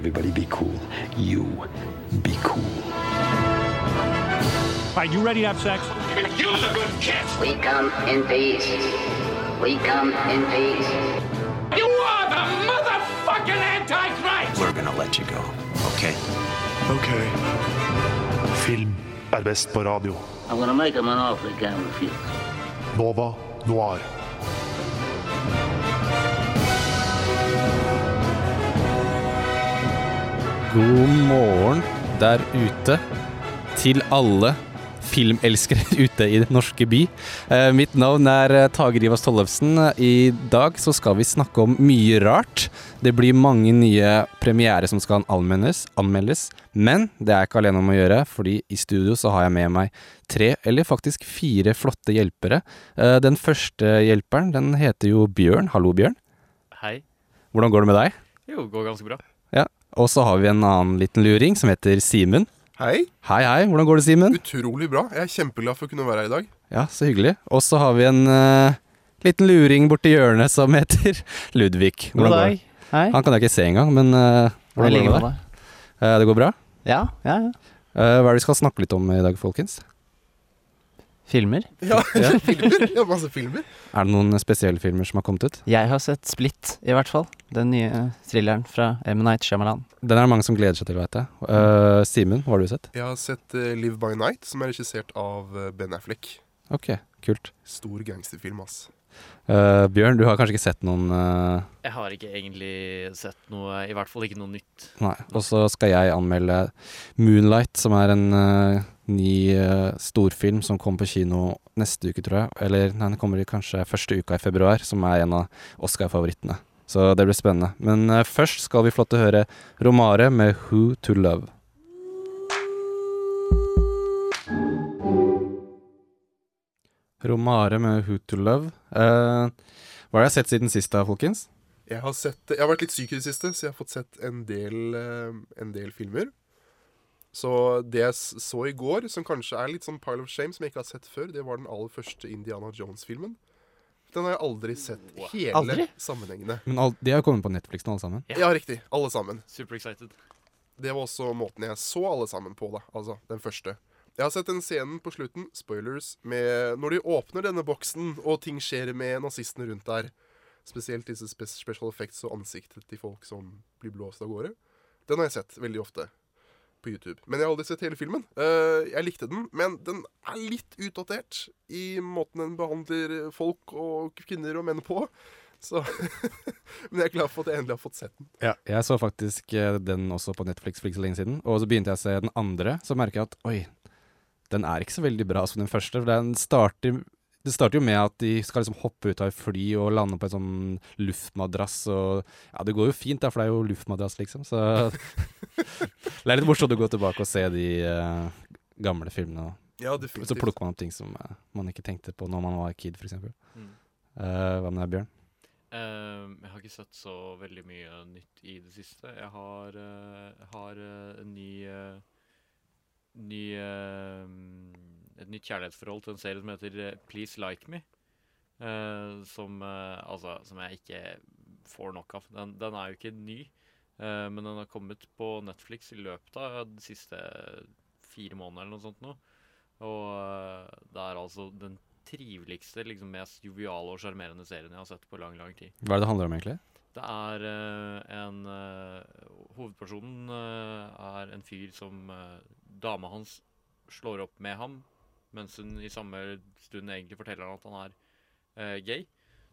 Everybody be cool. You be cool. All right, you ready to have sex? Use a good kiss. We come in peace. We come in peace. You are the motherfucking Antichrist! We're gonna let you go, okay? Ok. Film er best på radio. I'm gonna make him an offer he can't refuse. Nova Noir. God morgen der ute til alle filmelskere ute i den norske by. Eh, mitt navn er eh, Tage Rivas Tollefsen. I dag så skal vi snakke om mye rart. Det blir mange nye premierer som skal anmeldes, anmeldes. Men det er jeg ikke alene om å gjøre, fordi i studio så har jeg med meg tre, eller faktisk fire flotte hjelpere. Eh, den første hjelperen, den heter jo Bjørn. Hallo, Bjørn. Hei. Hvordan går det med deg? Jo, det går ganske bra. Og så har vi en annen liten luring som heter Simen. Hei. Hei, hei. Hvordan går det, Simen? Utrolig bra. Jeg er kjempeglad for å kunne være her i dag. Ja, så hyggelig. Og så har vi en uh, liten luring borti hjørnet som heter Ludvig. Hvordan går det? Hei. Han kan jeg ikke se engang, men uh, hvordan går det med deg? Uh, det går bra? Ja, ja, ja. Eh, hva er det vi skal snakke litt om i dag, folkens? Filmer. Ja, Ja. filmer. Ja, masse filmer. Er det noen spesielle filmer som har kommet ut? Jeg har sett Split, i hvert fall. Den nye thrilleren fra M. Night Shyamalan. Den er det mange som gleder seg til, veit jeg. Uh, Simen, hva har du sett? Jeg har sett uh, Live by Night, som er regissert av uh, Ben Affleck. Ok, kult. Stor gangsterfilm, ass. Uh, Bjørn, du har kanskje ikke sett noen uh... Jeg har ikke egentlig sett noe, i hvert fall ikke noe nytt. Nei. Og så skal jeg anmelde Moonlight, som er en uh, ny storfilm som kommer på kino neste uke, tror jeg. Eller nei, den kommer kanskje første uka i februar, som er en av Oscar-favorittene. Så det blir spennende. Men uh, først skal vi få til å høre Romare med Who to Love. Romare med Who to Love. Uh, hva har jeg sett siden sist, da, folkens? Jeg har, sett, jeg har vært litt syk i det siste, så jeg har fått sett en del, eh, en del filmer. Så det jeg så i går, som kanskje er litt sånn pile of shame, som jeg ikke har sett før, det var den aller første Indiana Jones-filmen. Den har jeg aldri sett hele Aldri? sammenhengende. Men all, de har kommet på Netflix nå, alle sammen. Ja. Ja, riktig. Alle sammen. Super excited. Det var også måten jeg så alle sammen på, da. Altså, den første. Jeg har sett den scenen på slutten, spoilers, med når de åpner denne boksen, og ting skjer med nazistene rundt der. Spesielt disse spe special effects og ansiktet til folk som blir blåst av gårde. Den har jeg sett veldig ofte på YouTube. Men jeg har aldri sett hele filmen. Eh, jeg likte den, men den er litt utdatert i måten den behandler folk og kvinner og menn på. Så Men jeg er glad for at jeg endelig har fått sett den. Ja, jeg så faktisk eh, den også på Netflix for ikke så lenge siden. Og så begynte jeg å se den andre, så merker jeg at oi, den er ikke så veldig bra som den første. For den starter, det starter jo med at de skal liksom hoppe ut av et fly og lande på en sånn luftmadrass. Og ja, det går jo fint, da, for det er jo luftmadrass, liksom. Så det er litt morsomt å gå tilbake og se de uh, gamle filmene. Ja, definitivt. så plukker man opp ting som uh, man ikke tenkte på når man var kid, f.eks. Mm. Uh, hva med deg, Bjørn? Ehm, jeg har ikke sett så veldig mye nytt i det siste. Jeg har, har en ny Ny uh, Et nytt kjærlighetsforhold til en serie som heter eh, Please Like Me. Uh, som Altså, som jeg ikke får nok av. Den, den er jo ikke ny, men den har kommet på Netflix i løpet av de siste fire månedene eller noe sånt nå. Og det er altså den triveligste, liksom mest joviale og sjarmerende serien jeg har sett på lang, lang tid. Hva er det det handler om, egentlig? Det er uh, en uh, Hovedpersonen uh, er en fyr som dama hans slår opp med ham, mens hun i samme stund egentlig forteller han at han er eh, gay.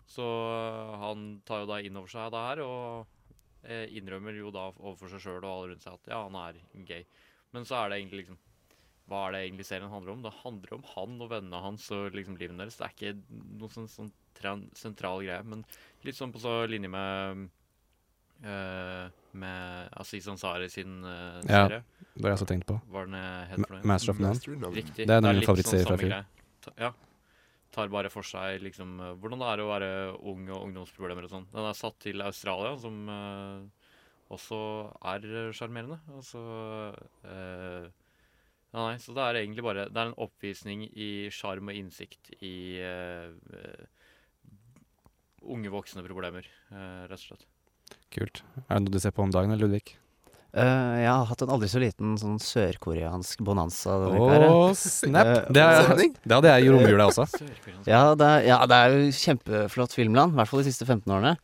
Så eh, han tar jo da inn over seg det her, og eh, innrømmer jo da overfor seg sjøl og alle rundt seg at ja, han er gay. Men så er det egentlig liksom Hva er det egentlig serien handler om? Det handler om han og vennene hans og liksom livet deres. Det er ikke noe sånn, sånn sentral greie, men litt sånn på så linje med eh, med Aziz Ansari sin serie Ja. Det har jeg også tenkt på. Var den eh, het for noe? Master of None. Riktig. Det er litt min favorittserie sånn fra før. Ja. Tar bare for seg liksom hvordan det er å være ung og ungdomsproblemer og sånn. Den er satt til Australia, som uh, også er sjarmerende. Altså så eh, ja, Nei, så det er egentlig bare Det er en oppvisning i sjarm og innsikt i unge voksne problemer, eh, rett og slett. Kult. Er det noe du ser på om dagen, eller, Ludvig? Uh, jeg har hatt en aldri så liten sånn sørkoreansk bonanza Å. Å, snap! Uh, Det, er, det hadde jeg i romjula også. Ja det, er, ja, det er jo kjempeflott filmland, i hvert fall de siste 15 årene.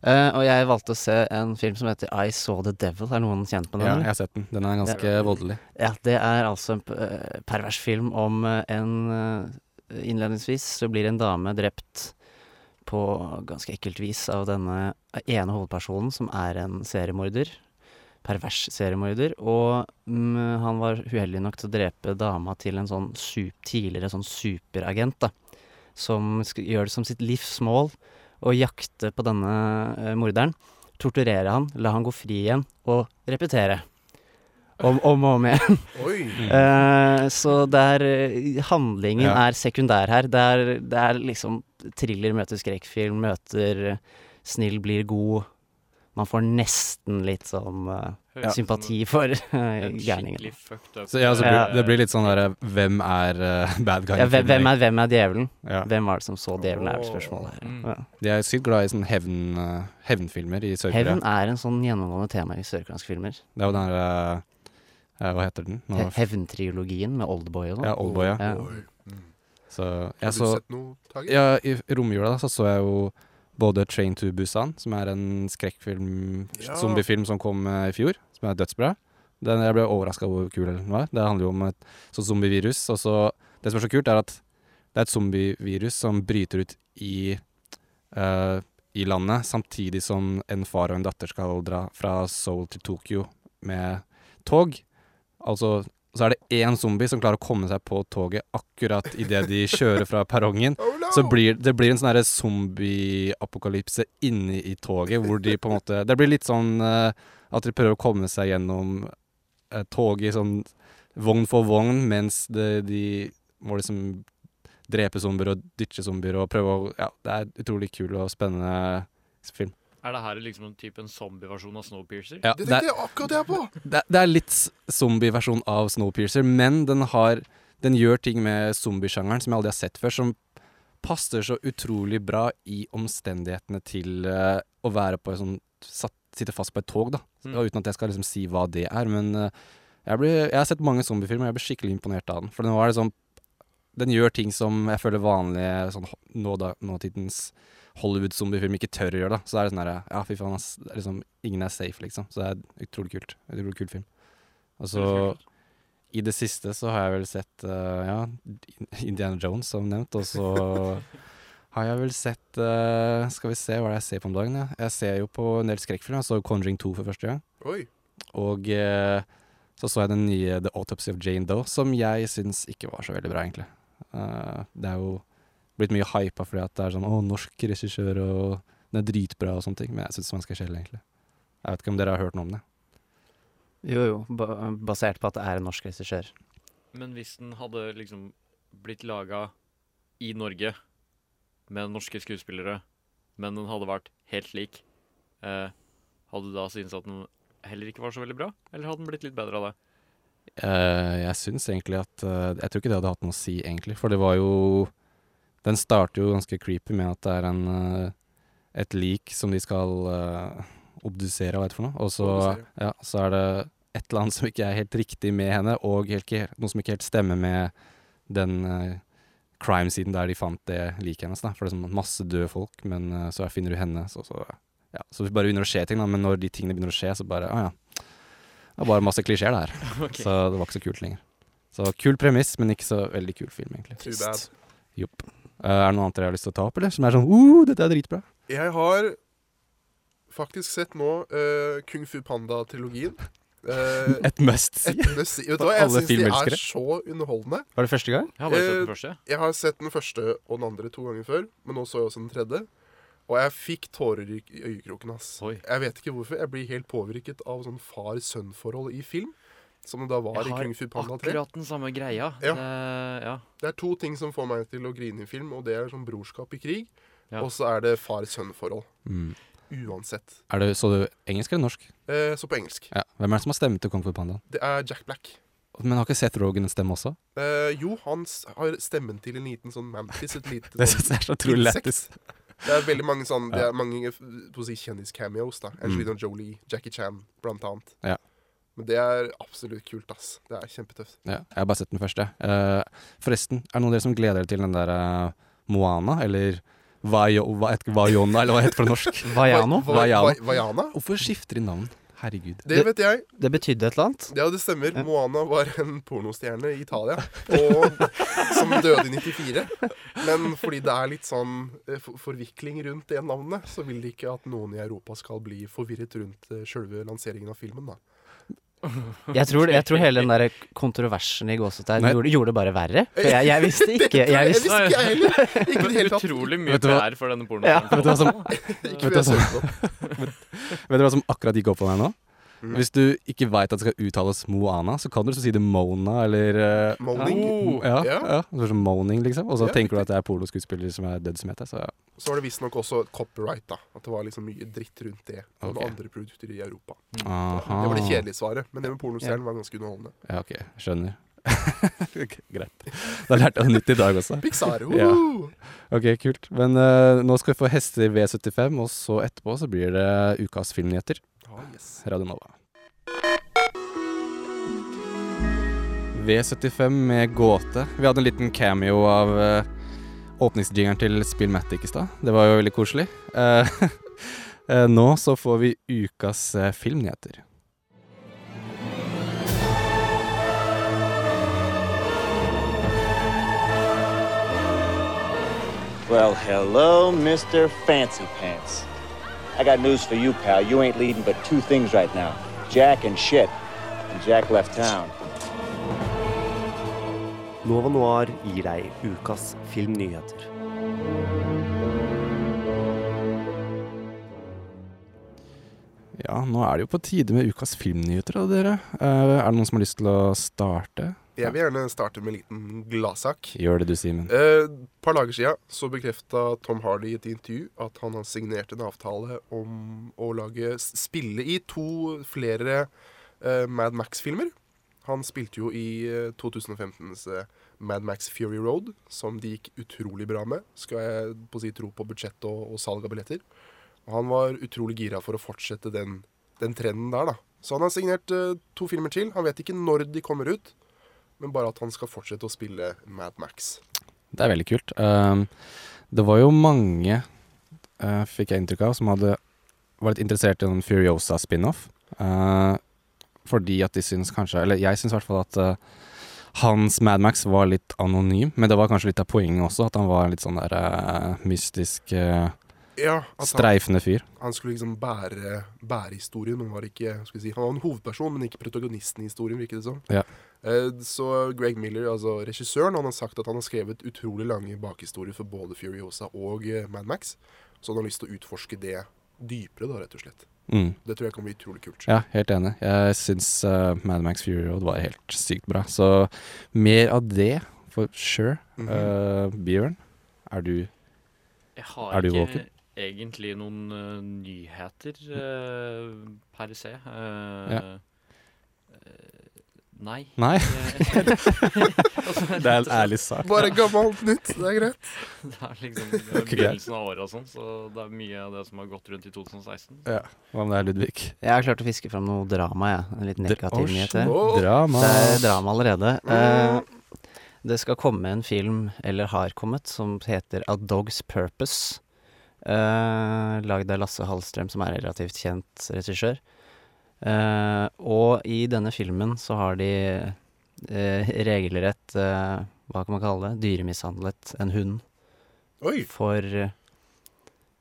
Uh, og jeg valgte å se en film som heter I Saw The Devil. Er noen kjent med den? Ja, jeg har sett den. Den er ganske voldelig. Ja, det er altså en pervers film om en Innledningsvis så blir en dame drept på ganske ekkelt vis av denne ene hovedpersonen, som er en seriemorder. Pervers seriemorder. Og mm, han var uheldig nok til å drepe dama til en sånn sup, tidligere sånn superagent, da. Som sk gjør det som sitt livsmål å jakte på denne eh, morderen. Torturere han, la han gå fri igjen, og repetere. Om, om og om igjen. Oi. Eh, så der er handlingen Ja. er sekundær her. Det er, det er liksom thriller møter skrekkfilm, møter eh, snill blir god. Man får nesten litt sånn uh, sympati for uh, gærningen. Så ja, så blir, det blir litt sånn derre Hvem er uh, bad guy? Ja, hvem, hvem, er, hvem er djevelen? Ja. Hvem var det som så djevelen, er spørsmålet her. Mm. Ja. De er sykt glad i sånn hevn, hevnfilmer i Sør-Korea. Hevn er en sånn gjennomgående tema i sørkoreanske filmer. Det er jo den eh, Hva heter den? Hevntriologien med Oldboy og sånn. ja, Oldboy, ja. Så Har du så sett noe, Tage? Ja, i romjula så så jeg jo både Train to Busan, som er en skrekkfilm, Ja. zombiefilm som kom eh, i fjor, som er dødsbra. Den, jeg ble overraska over hvor kul den var. Det handler jo om et sånt zombievirus. Og så, det som er så kult, er at det er et zombievirus som bryter ut i, uh, i landet, samtidig som en far og en datter skal dra fra Seoul til Tokyo med tog. Altså så er det én zombie som klarer å komme seg på toget akkurat idet de kjører fra perrongen. Oh, no! Så blir, det blir en sånn zombieapokalypse inni i toget, hvor de på en måte Det blir litt sånn uh, at de prøver å komme seg gjennom uh, toget sånn vogn for vogn, mens det, de må liksom drepe zombier og dytte zombier og prøve å Ja, det er utrolig kul og spennende film. Er det her liksom en type en zombie-versjon av Snowpiercer? Ja, Det det, tenkte er, jeg akkurat jeg på! det, det er litt zombieversjon av Snowpiercer, men den har Den gjør ting med zombiesjangeren som jeg aldri har sett før, som passer så utrolig bra i omstendighetene til uh, å være på sånn satt, Sitte fast på et tog, da. Mm. Uten at jeg skal liksom si hva det er. Men uh, jeg, ble, jeg har sett mange zombiefilmer, og jeg blir skikkelig imponert av den. For den var liksom Den gjør ting som jeg føler vanlige sånn, ho- nå nåtidens Hollywood-zombiefilm ikke tør å gjøre. da Så det er sånn her Ja, fy faen, ass. Det er liksom, ingen er safe, liksom. Så det er utrolig kult. Utrolig kul film. Og så i det siste så har jeg vel sett uh, ja, Indiana Jones, som nevnt. Og så har jeg vel sett uh, Skal vi se hva er det jeg ser på om dagen. Ja. Jeg ser jo på en del skrekkfilmer. Jeg så Conjuring 2 for første gang. Oi. Og uh, så så jeg den nye The Autopsy of Jane Doe, som jeg syns ikke var så veldig bra, egentlig. Det er jo blitt mye hypa fordi at det er sånn Å, norsk regissør, og den er dritbra og sånne ting. Men jeg syns man skal skjelle, egentlig. Jeg vet ikke om dere har hørt noe om det. Jo, jo, ba basert på at det er en norsk regissør. Men hvis den hadde liksom blitt laga i Norge med norske skuespillere, men den hadde vært helt lik, eh, hadde du da syntes at den heller ikke var så veldig bra? Eller hadde den blitt litt bedre av det? Eh, jeg syns egentlig at eh, Jeg tror ikke det hadde hatt noe å si, egentlig. For det var jo Den starter jo ganske creepy med at det er en eh, et lik som de skal uh, obdusere, hva heter det for noe. Og så, ja, så er det et eller annet som ikke er helt riktig med henne, og helt, noe som ikke helt stemmer med den uh, crime-siden der de fant det liket hennes. Da. For det er sånn masse døde folk, men så finner du henne, så, så ja. Så det bare begynner å skje ting, da. Men når de tingene begynner å skje, så bare Å ja. Det er bare masse klisjeer, det her. Ok. Så det var ikke så kult lenger. Så kul premiss, men ikke så veldig kul film, egentlig. Too bad. Jopp. Eh, er det noe annet dere har lyst til å ta opp, eller? Som er sånn uh, dette er dritbra. Jeg har faktisk sett nå uh, Kung Fu Panda-trilogien. Uh, Et must see. et must see. Vet du hva, jeg syns de er så underholdende. Var det første gang? Jeg har bare sett den første. Jeg har sett den første og den andre to ganger før, men nå så jeg også den tredje. Og jeg fikk tårer i i øyekroken. ass. Oi. Jeg vet ikke hvorfor. Jeg blir helt påvirket av sånn far-sønn-forhold i film. Som det da var i Kung Fu Panda 3. Jeg har akkurat den samme greia. Ja. Det, ja. Det er to ting som får meg til å grine i film, og det er sånn brorskap i krig. Ja. Og så er det far-sønn-forhold. Mm. Uansett. Er det, så du engelsk eller norsk? Eh, så på engelsk. Ja. Hvem er det som har stemme til Kung Fu Panda? Det er Jack Black. Men har ikke Seth Rogan en stemme også? Eh, jo, han har stemmen til en liten sånn mantis. Et lite Det sånn er så utrolig lættis. Det er veldig mange sånn Det er mange eh, si kjendis-cameos. da Mm. Angelina Jolie, Jackie Chan, blant annet. Ja. Men det er absolutt kult, ass. Det er kjempetøft. Ja, jeg har bare sett den første. Uh, forresten, er det noen av dere som gleder dere til den der uh, Moana, eller Vaiona, eller hva heter det på norsk? Vaiano? Va- va- Vaiano. Va- Vaiana? Hvorfor skifter de navn? Herregud. Det vet jeg. Det betydde et eller annet. Ja, det stemmer. Moana var en pornostjerne i Italia og, som døde i 94. Men fordi det er litt sånn eh, for forvikling rundt det navnet, så vil de ikke at noen i Europa skal bli forvirret rundt sjølve lanseringen av filmen. da. Jeg tror, jeg tror hele den der kontroversen i gåsetegn gjorde, gjorde det bare verre. For jeg, jeg visste ikke jeg visste, ikke jeg heller! Ikke det hele tatt. Utrolig mye? PR for denne Ja. pornostjernen. Vet du hva som, Vet du hva som akkurat gikk opp for meg nå? Mm. Hvis du ikke veit at det skal uttales Moana, så kan du så si det Mona, eller uh, Moaning. Ja, Ja. ja. sånn moaning, liksom. Og så Ja, tenker du at det er poloskuespiller som er død som heter. Så ja. Så var det visstnok også copyright. da At det var liksom mye dritt rundt det. Og okay. andre produkter i Europa. Aha. Det var det kjedelige svaret. Men det med pornostjernen var ganske underholdende. Ja, ok. Skjønner. Greit. Da lærte jeg noe nytt i dag også. Pixar, Ja. Ok, kult. Men uh, nå skal vi få Hester V75, og så etterpå så blir det ukas filmnyheter. Ah, yes. Radio Nova. V75 med gåte. Vi hadde en liten cameo av uh, åpningsjingeren til Spillmatic i stad. Det var jo veldig koselig. Uh, uh, nå så får vi ukas uh, filmnyheter. Well, hello, Mr. Fancy Pants. I got news for you, pal. You ain't leading but two things right now Jack and shit. And Jack left town. Nova Noir gir deg ukas filmnyheter. Ja, nå er det jo på tide med ukas filmnyheter, da, dere. Eh, er det noen som har lyst til å starte? Jeg vil gjerne starte med en liten gladsak. Gjør det du, Simen. Eh, par dager siden så bekrefta Tom Hardy i et intervju at han har signert en avtale om å lage spille i to flere eh, Mad Max-filmer. Han spilte jo i eh, 2015s eh, Mad Max Fury Road, som de gikk utrolig bra med. Skal jeg på si tro på budsjett og, og salg av billetter. Og han var utrolig gira for å fortsette den, den trenden der, da. Så han har signert eh, to filmer til. Han vet ikke når de kommer ut, men bare at han skal fortsette å spille Mad Max. Det er veldig kult. Um, det var jo mange, uh, fikk jeg inntrykk av, som hadde var litt interessert i en Furiosa spin-off. Uh, fordi at de syns kanskje Eller jeg syns i hvert fall at uh, hans Mad Max var litt anonym, men det var kanskje litt av poenget også, at han var litt sånn der mystisk, Ja, at han, streifende fyr. han skulle liksom bære, bære historien. Han var, ikke, skal si, han var en hovedperson, men ikke protagonisten i historien, virker det som. Ja. Eh, så Greg Miller, altså regissøren, han har sagt at han har skrevet utrolig lange bakhistorier for både Furiosa og eh, Mad Max. Så han har lyst til å utforske det dypere, da, rett og slett. Mm. Det tror jeg kan bli utrolig kult. Ja, helt enig. Jeg syns uh, Mad Max Fury Road var helt sykt bra. Så mer av det, for sure. Mhm. Uh, Bjørn, er du Jeg har Er du ikke våken? Egentlig noen uh, nyheter uh, per se. Uh, Ja. eh, nei. Nei? Det er en ærlig sak. Bare gammelt nytt, det er greit. Det er liksom det er begynnelsen av året og sånn, så det er mye av det som har gått rundt i 2016. Ja. Hva med deg, Ludvig? Jeg har klart å fiske fram noe drama, jeg. En litt negativ nyhet her. Drama. Det er drama allerede. Eh, det skal komme en film, eller har kommet, som heter A Dog's Purpose. Uh, lagd av Lasse Hallstrøm, som er relativt kjent regissør. Eh, og i denne filmen så har de eh, regelrett eh, Hva kan man kalle det? Dyremishandlet en hund. Oi. For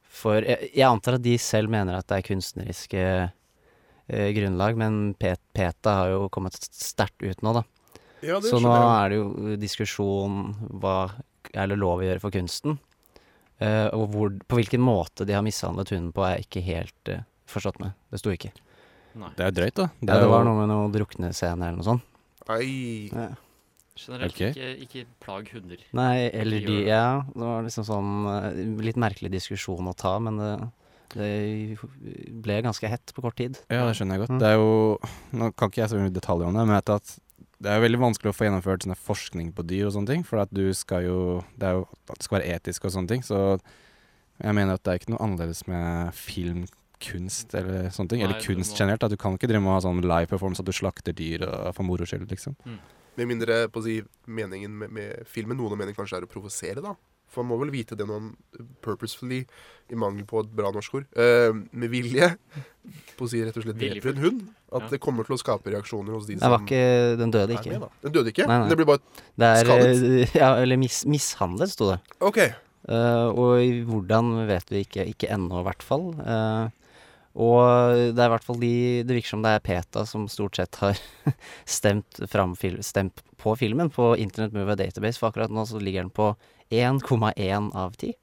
For jeg, jeg antar at de selv mener at det er kunstneriske eh, grunnlag, men Pet PETA har jo kommet sterkt ut nå, da. Ja, Så nå er det jo diskusjon hva er det lov å gjøre for kunsten. Eh, og hvor, på hvilken måte de har mishandlet hunden på, er jeg ikke helt uh, forstått med. Det sto ikke. Nei. Det er jo drøyt, da. Ja, det jo- var noe med noen druknescene eller noe sånt. Oi Ja. Generelt okay. ikke, ikke plag hunder. Nei, eller de. Ja, det var liksom sånn uh, litt merkelig diskusjon å ta, men det, det ble ganske hett på kort tid. Ja, det skjønner jeg godt. Mm. Det er jo Nå kan ikke jeg så mye detaljer om det, men jeg vet at det er jo veldig vanskelig å få gjennomført sånne forskning på dyr og sånne ting, for at du skal jo Det er jo at det skal være etisk og sånne ting, så jeg mener at det er ikke noe annerledes med film kunst eller sånne ting. Nei, eller kunst må- generelt. At du kan ikke drive med å ha sånn live performance at du slakter dyr og, for moro skyld, liksom. Med mindre på å si, meningen med, med filmen Noen av meningen kanskje er å provosere, da. For man må vel vite det når man purposefully, i mangel på et bra norsk ord, eh, med vilje på å si rett og slett dreper en hund. At Ja. det kommer til å skape reaksjoner hos de som var ikke Den døde ikke. med. Den døde ikke? Nei, nei. Det blir bare Det er, skadet? eh, Ja, eller mis, mishandlet, sto det. Ok. Uh, og i hvordan vet vi ikke. Ikke ennå, i hvert fall. Uh, og det er i hvert fall de Det virker som det er PETA som stort sett har stemt, fram stemt på filmen på Internet Movie Database, for akkurat nå så ligger den på 1,1 av 10.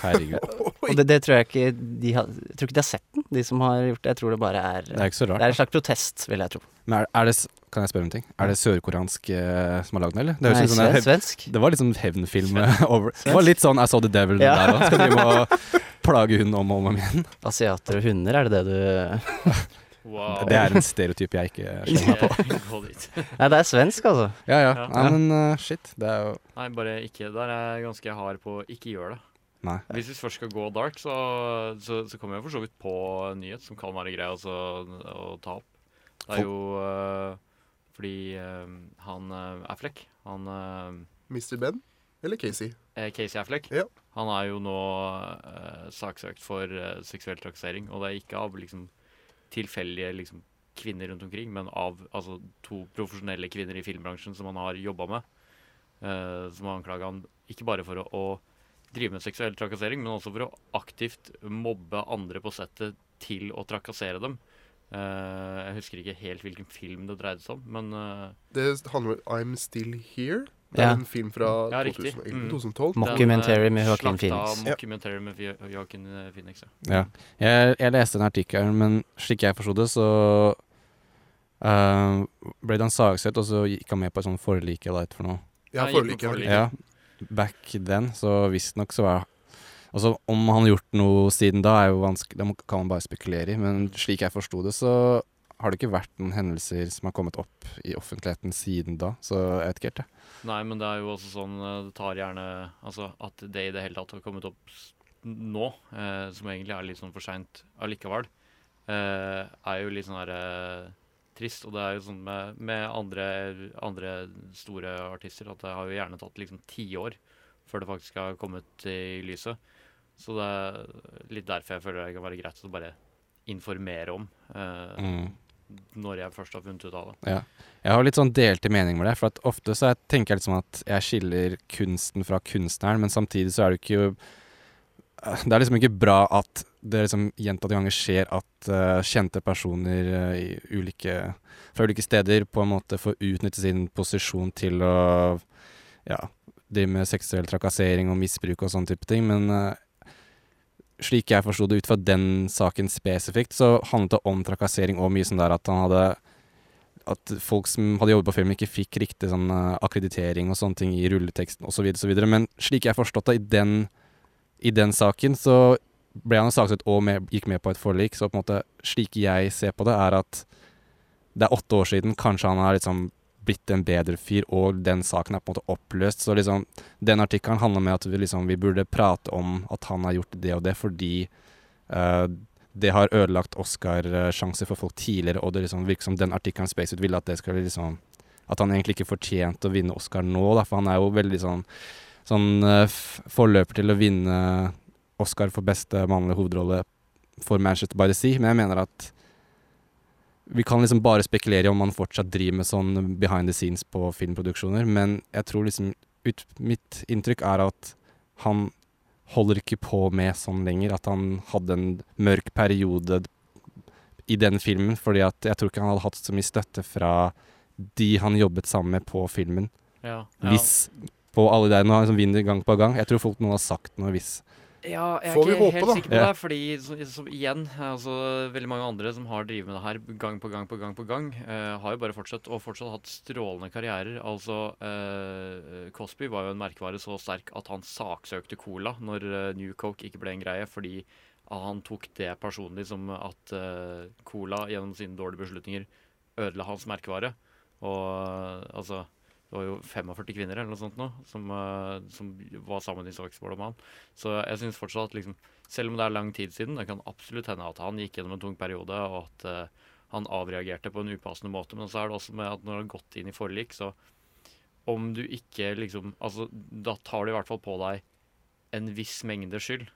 Herregud. Og det, det tror jeg ikke de har Jeg tror ikke de har sett den, de som har gjort det. Jeg tror det bare er Det er ikke så rart, Det er en slags protest, vil jeg tro. Men er, er det, kan jeg spørre om ting? Er det sørkoreansk eh, som har lagd den, eller? Det, Nei, sånn som det sven- hev- svensk. Det var litt sånn hevnfilm Svensk. eh, over Det var litt sånn I saw the devil Ja. der òg. Skal drive med plage hunden om og om igjen. Asiater og hunder, er det det du Wow. Det er en stereotyp jeg ikke skjønner meg på. Nei, det er svensk, altså. Ja, ja. Ja. Nei, men uh, shit. Det er jo Nei, bare ikke. Der er jeg ganske hard på ikke gjør det. Nei. Hvis vi først skal gå dark, så, så, så kommer jeg for så vidt på en nyhet som kan være grei også, å ta opp. Det er jo uh, fordi uh, han uh, Affleck Han Mr. Ben eller Casey? eh, Casey Affleck. Ja. Han er jo nå saksøkt for seksuell trakassering, og det er ikke av liksom tilfeldige liksom, kvinner rundt omkring, men av altså, to profesjonelle kvinner i filmbransjen som han har jobba med. Uh, som har anklaga han ikke bare for å, å drive med seksuell trakassering, men også for å aktivt mobbe andre på settet til å trakassere dem. Uh, jeg husker ikke helt hvilken film det dreide seg om, men uh, Det handler om I'm Still Here. Det er Ja. en film fra Ja, riktig. 2011, Mm. 2012. Mockumentary med Joaquin Phoenix. Ja. Mockumentary med Fi- Joaquin eh, Phoenix, ja. Ja. Jeg, jeg leste den artikkelen, men slik jeg forsto det, så eh, ble han sagsøkt, og så gikk han med på et sånt forlik eller for noe. Ja, Ja, gikk forlik, ja. Ja, back then, så visstnok så var Altså, om han har gjort noe siden da, er jo vanskelig, det må- kan man bare spekulere i, men slik jeg forsto det, så har det ikke vært noen hendelser som har kommet opp i offentligheten siden da, så jeg vet ikke helt, jeg. Nei, men det er jo også sånn eh, Det tar gjerne Altså at det i det hele tatt har kommet opp nå, eh, som egentlig er litt sånn for seint allikevel, eh, er jo litt sånn her eh, trist. Og det er jo sånn med, med andre, andre store artister at det har jo gjerne tatt liksom tiår før det faktisk har kommet i lyset. Så det er litt derfor jeg føler det kan være greit å bare informere om eh, Mm. Når jeg først har funnet ut av det. Ja. Jeg har litt sånn delte meninger med det, for ofte så jeg tenker jeg liksom at jeg skiller kunsten fra kunstneren, men samtidig så er det ikke Det er liksom ikke bra at det liksom gjentatte ganger skjer at uh, kjente personer uh, ulike, fra ulike steder på en måte får utnytte sin posisjon til å ja, drive med seksuell trakassering og misbruk og sånne type ting, men eh, slik jeg forsto det ut fra den saken spesifikt, så handlet det om trakassering og mye sånn der at han hadde At folk som hadde jobbet på filmen, ikke fikk riktig sånn eh, akkreditering og sånne ting i rulleteksten osv. Men slik jeg forstått det, i den, i den saken, så ble han saksøkt og med, gikk med på et forlik. Så på en måte, slik jeg ser på det, er at det er åtte år siden. Kanskje han har liksom blitt en bedre fyr, og den saken er på en måte oppløst. Så liksom, den artikkelen handler om at vi, liksom, vi burde prate om at han har gjort det og det, fordi uh, det har ødelagt Oscar-sjanser for folk tidligere, og det liksom virker som den artikkelen Spacewood ville at det skulle liksom At han egentlig ikke fortjente å vinne Oscar nå, da, for han er jo veldig sånn Sånn eh, forløper til å vinne Oscar for beste mannlige hovedrolle for Manchester by the Sea, men jeg mener at vi kan liksom bare spekulere om man fortsatt driver med sånn behind the scenes på filmproduksjoner, men jeg tror liksom ut, Mitt inntrykk er at han holder ikke på med sånn lenger. At han hadde en mørk periode i den filmen, fordi at jeg tror ikke han hadde hatt så mye støtte fra de han jobbet sammen med på filmen. Ja, ja. Hvis på alle der Nå har han liksom vinner gang på gang. Jeg tror folk nå har sagt noe hvis Ja, jeg er Får vi ikke håpe, helt da. sikker på Ja. det. Fordi så, så, igjen, altså, veldig mange andre som har drevet med det her gang på gang på gang, på gang, eh, har jo bare fortsatt og fortsatt hatt strålende karrierer. Altså, eh, Cosby var jo en merkevare så sterk at han saksøkte Cola når eh, New Coke ikke ble en greie, fordi han tok det personlig som at eh, Cola gjennom sine dårlige beslutninger ødela hans merkevare. Og eh, altså det var jo 45 kvinner eller noe sånt nå, som, eh, som var sammen i Sarpsborg om han. Så jeg syns fortsatt at liksom, selv om det er lang tid siden, det kan absolutt hende at han gikk gjennom en tung periode, og at uh, han avreagerte på en upassende måte. Men så er det også med at når han har gått inn i forlik, så om du ikke liksom Altså, da tar du i hvert fall på deg en viss mengde skyld.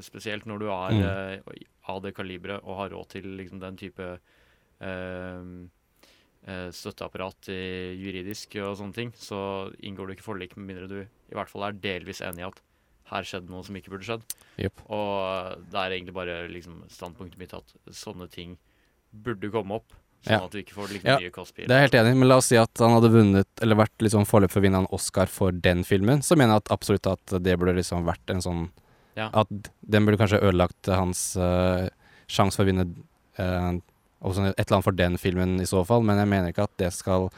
Spesielt når du er Mm. eh, av det kaliberet og har råd til liksom den type eh, støtteapparat juridisk og sånne ting, så inngår du ikke forlik med mindre du i hvert fall er delvis enig i at her skjedde noe som ikke burde skjedd. Yep. Og det er egentlig bare liksom standpunktet mitt at sånne ting burde komme opp. Sånn Ja. at du ikke får like Ja, mye Cosby. Det er jeg helt enig men la oss si at han hadde vunnet, eller vært liksom forløp for å vinne en Oscar for den filmen, så mener jeg at absolutt at det burde liksom vært en sånn Ja. At den burde kanskje ødelagt hans uh, sjanse for å vinne eh, sånn, et eller annet for den filmen i så fall, men jeg mener ikke at det skal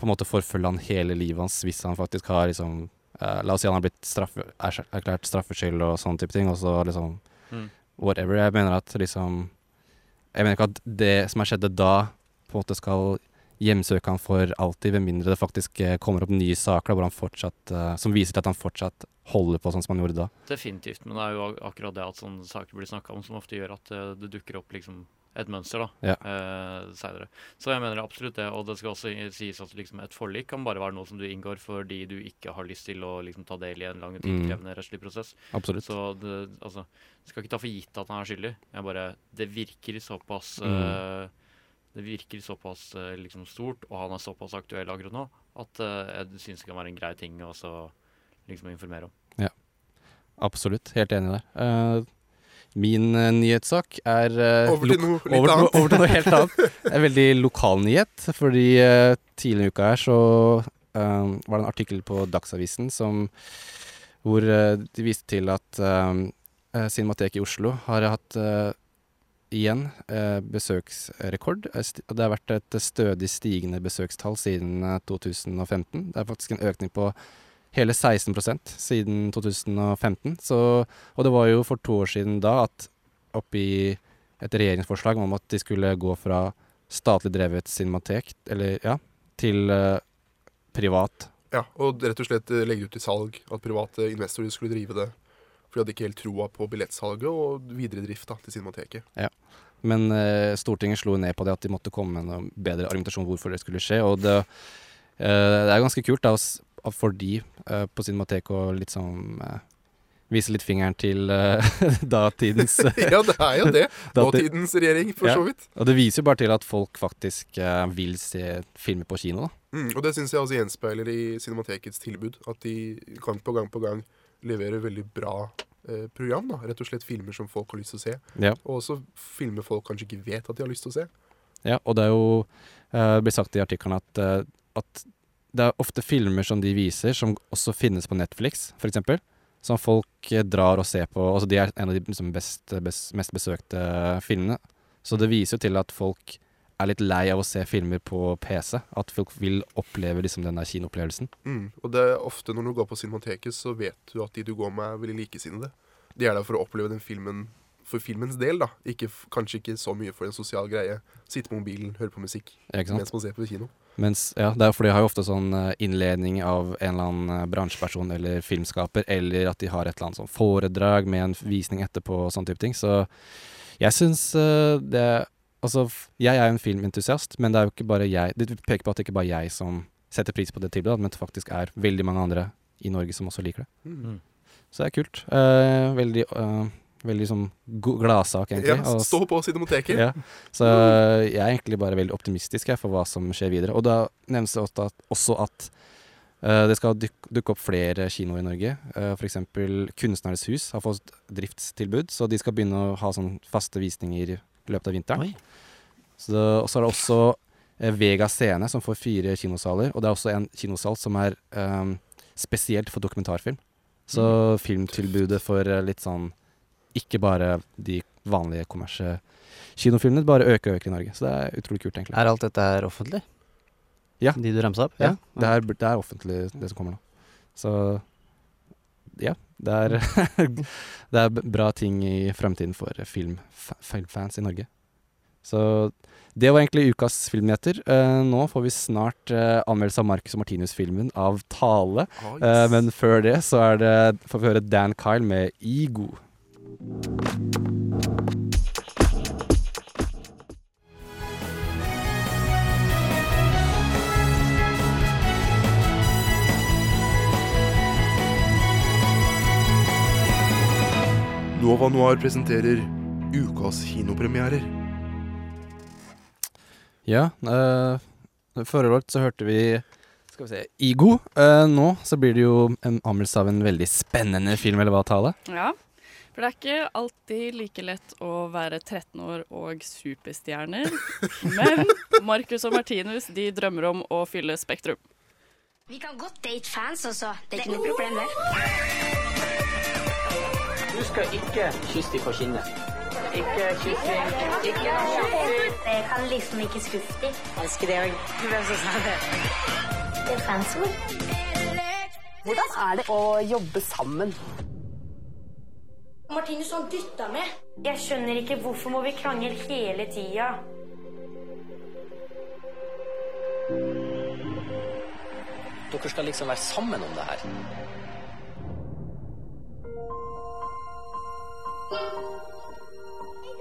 på en måte forfølge han hele livet hans hvis han faktisk har liksom uh, La oss si han har blitt straffe, er, erklært straffskyld og sånne type ting, og så liksom Mm. Whatever. Jeg mener at liksom Jeg mener ikke at det som har skjedd da, på en måte skal hjemsøke han for alltid, ved mindre det faktisk eh, kommer opp nye saker da, fortsatt, eh, som viser til at han fortsatt holder på sånn som han gjorde da. Definitivt, men det er jo akkurat det at sånne saker blir snakka om, som ofte gjør at eh, det dukker opp liksom et mønster da, Ja. eh, senere. Så jeg mener absolutt det, og det skal også sies at liksom et forlik kan bare være noe som du inngår fordi du ikke har lyst til å liksom ta del i en lang og Mm. rettslig prosess. Absolutt. Så det, altså, skal ikke ta for gitt at han er skyldig. Jeg bare, det virker såpass Mm. eh, Det virker såpass eh, liksom stort, og han er såpass aktuell akkurat nå, at eh, jeg syns det kan være en grei ting å også liksom informere om. Ja. Absolutt. Helt enig der. Eh, min uh, nyhetssak er uh, Over til noe over, over til noe helt annet. En veldig lokal nyhet, fordi uh, tidligere i uka her så var det en artikkel på Dagsavisen som hvor de viste til at uh, Cinemateket i Oslo har hatt igjen eh, besøksrekord. Eh, Det har vært et stødig stigende besøkstall siden eh, 2015. Det er faktisk en økning på hele 16% siden 2015. Så, og det var jo for to år siden da at oppi et regjeringsforslag om at de skulle gå fra statlig drevet cinematek, eller ja, til eh, privat. Ja, og rett og slett eh, legge ut til salg. At private investorer skulle drive det. For de hadde ikke helt troa på billettsalget og videre drift da, til Cinemateket. Ja. Men eh, Stortinget slo ned på det at de måtte komme med noe bedre argumentasjon hvorfor det skulle skje. Og det, eh, det er ganske kult da, for de eh, på Cinemateket å litt eh, vise litt fingeren til eh, datidens Ja, det er jo det. Datidens regjering, for Ja. så vidt. Og det viser jo bare til at folk faktisk eh, vil se filmer på kino. da. Mm, og det syns jeg også gjenspeiler i Cinematekets tilbud. At de gang på gang på gang leverer veldig bra eh, program. da Rett og slett filmer som folk har lyst til å se. Ja. Og også filmer folk kanskje ikke vet at de har lyst til å se. Ja, og det er jo eh, Det blir sagt i artikkelen at, eh, at det er ofte filmer som de viser, som også finnes på Netflix, f.eks. Som folk eh, drar og ser på. Altså de er en av de liksom, best, best, mest besøkte filmene. Så det viser jo til at folk er litt lei av å se filmer på PC. At folk vil oppleve liksom, den der kinoopplevelsen. Mm. Og det er ofte når du går på Cinemateket, så vet du at de du går med, er veldig likesinnede. De er der for å oppleve den filmen for filmens del, da. Ikke, kanskje ikke så mye for en sosial greie. Sitte på mobilen, høre på musikk mens man ser på kino. Mens, ja, det er de har jo ofte sånn eh, innledning av en eller annen eh, bransjeperson eller filmskaper, eller at de har et eller annet sånn foredrag med en visning etterpå og sånne type ting. Så jeg syns eh, det Altså, jeg er jo en filmentusiast, men det er jo ikke bare jeg Det peker på at det ikke bare er jeg som setter pris på det tilbudet, men det faktisk er veldig mange andre i Norge som også liker det. Mm. Så det er kult. Uh, veldig uh, veldig sånn gladsak, egentlig. Ja, stå på Cinemateket. ja. Så jeg er egentlig bare veldig optimistisk jeg, for hva som skjer videre. Og da nevnes det også at, også at uh, det skal duk, dukke opp flere kinoer i Norge. Uh, F.eks. Kunstnernes hus har fått driftstilbud, så de skal begynne å ha sånn faste visninger i løpet av vinteren. Så, og så er det også eh, Vega Scene, som får fire kinosaler. Og det er også en kinosal som er eh, spesielt for dokumentarfilm. Så filmtilbudet for eh, litt sånn Ikke bare de vanlige kommersie kinofilmene, bare øker og øker i Norge. Så det er utrolig kult, egentlig. Er alt dette her offentlig? Ja. De du ramsa opp? Ja, det er, det er offentlig, det som kommer nå. Så ja, det er, det er bra ting i fremtiden for film, filmfans i Norge. Så det var egentlig ukas filmnyheter. Uh, nå får vi snart uh, anmeldelse av Marcus og Martinus-filmen av Tale. Yes. Eh, men før det så det, får vi høre Dan Kyle med Ego. Nova Noir presenterer ukas kinopremierer. Ja, uh, forrige år så hørte vi skal vi se, Igo. Eh, nå så blir det jo en anmeldelse av en veldig spennende film, eller hva, Tale? Ja, for det er ikke alltid like lett å være 13 år og superstjerner. Men Marcus og Martinus de drømmer om å fylle Spektrum. Vi kan godt date fans også. Det er ikke noe problem, det. Du skal ikke kysse dem på kinnet. Ikke kyssing. Ikke kyssing. Jeg kan liksom ikke skuffe dem. Elsker det òg. Hvem som sa det? Det er fansord. Hvordan er det å jobbe sammen? Martinus, han dytta meg. Jeg skjønner ikke hvorfor må vi krangle hele tida. Dere skal liksom være sammen om det her.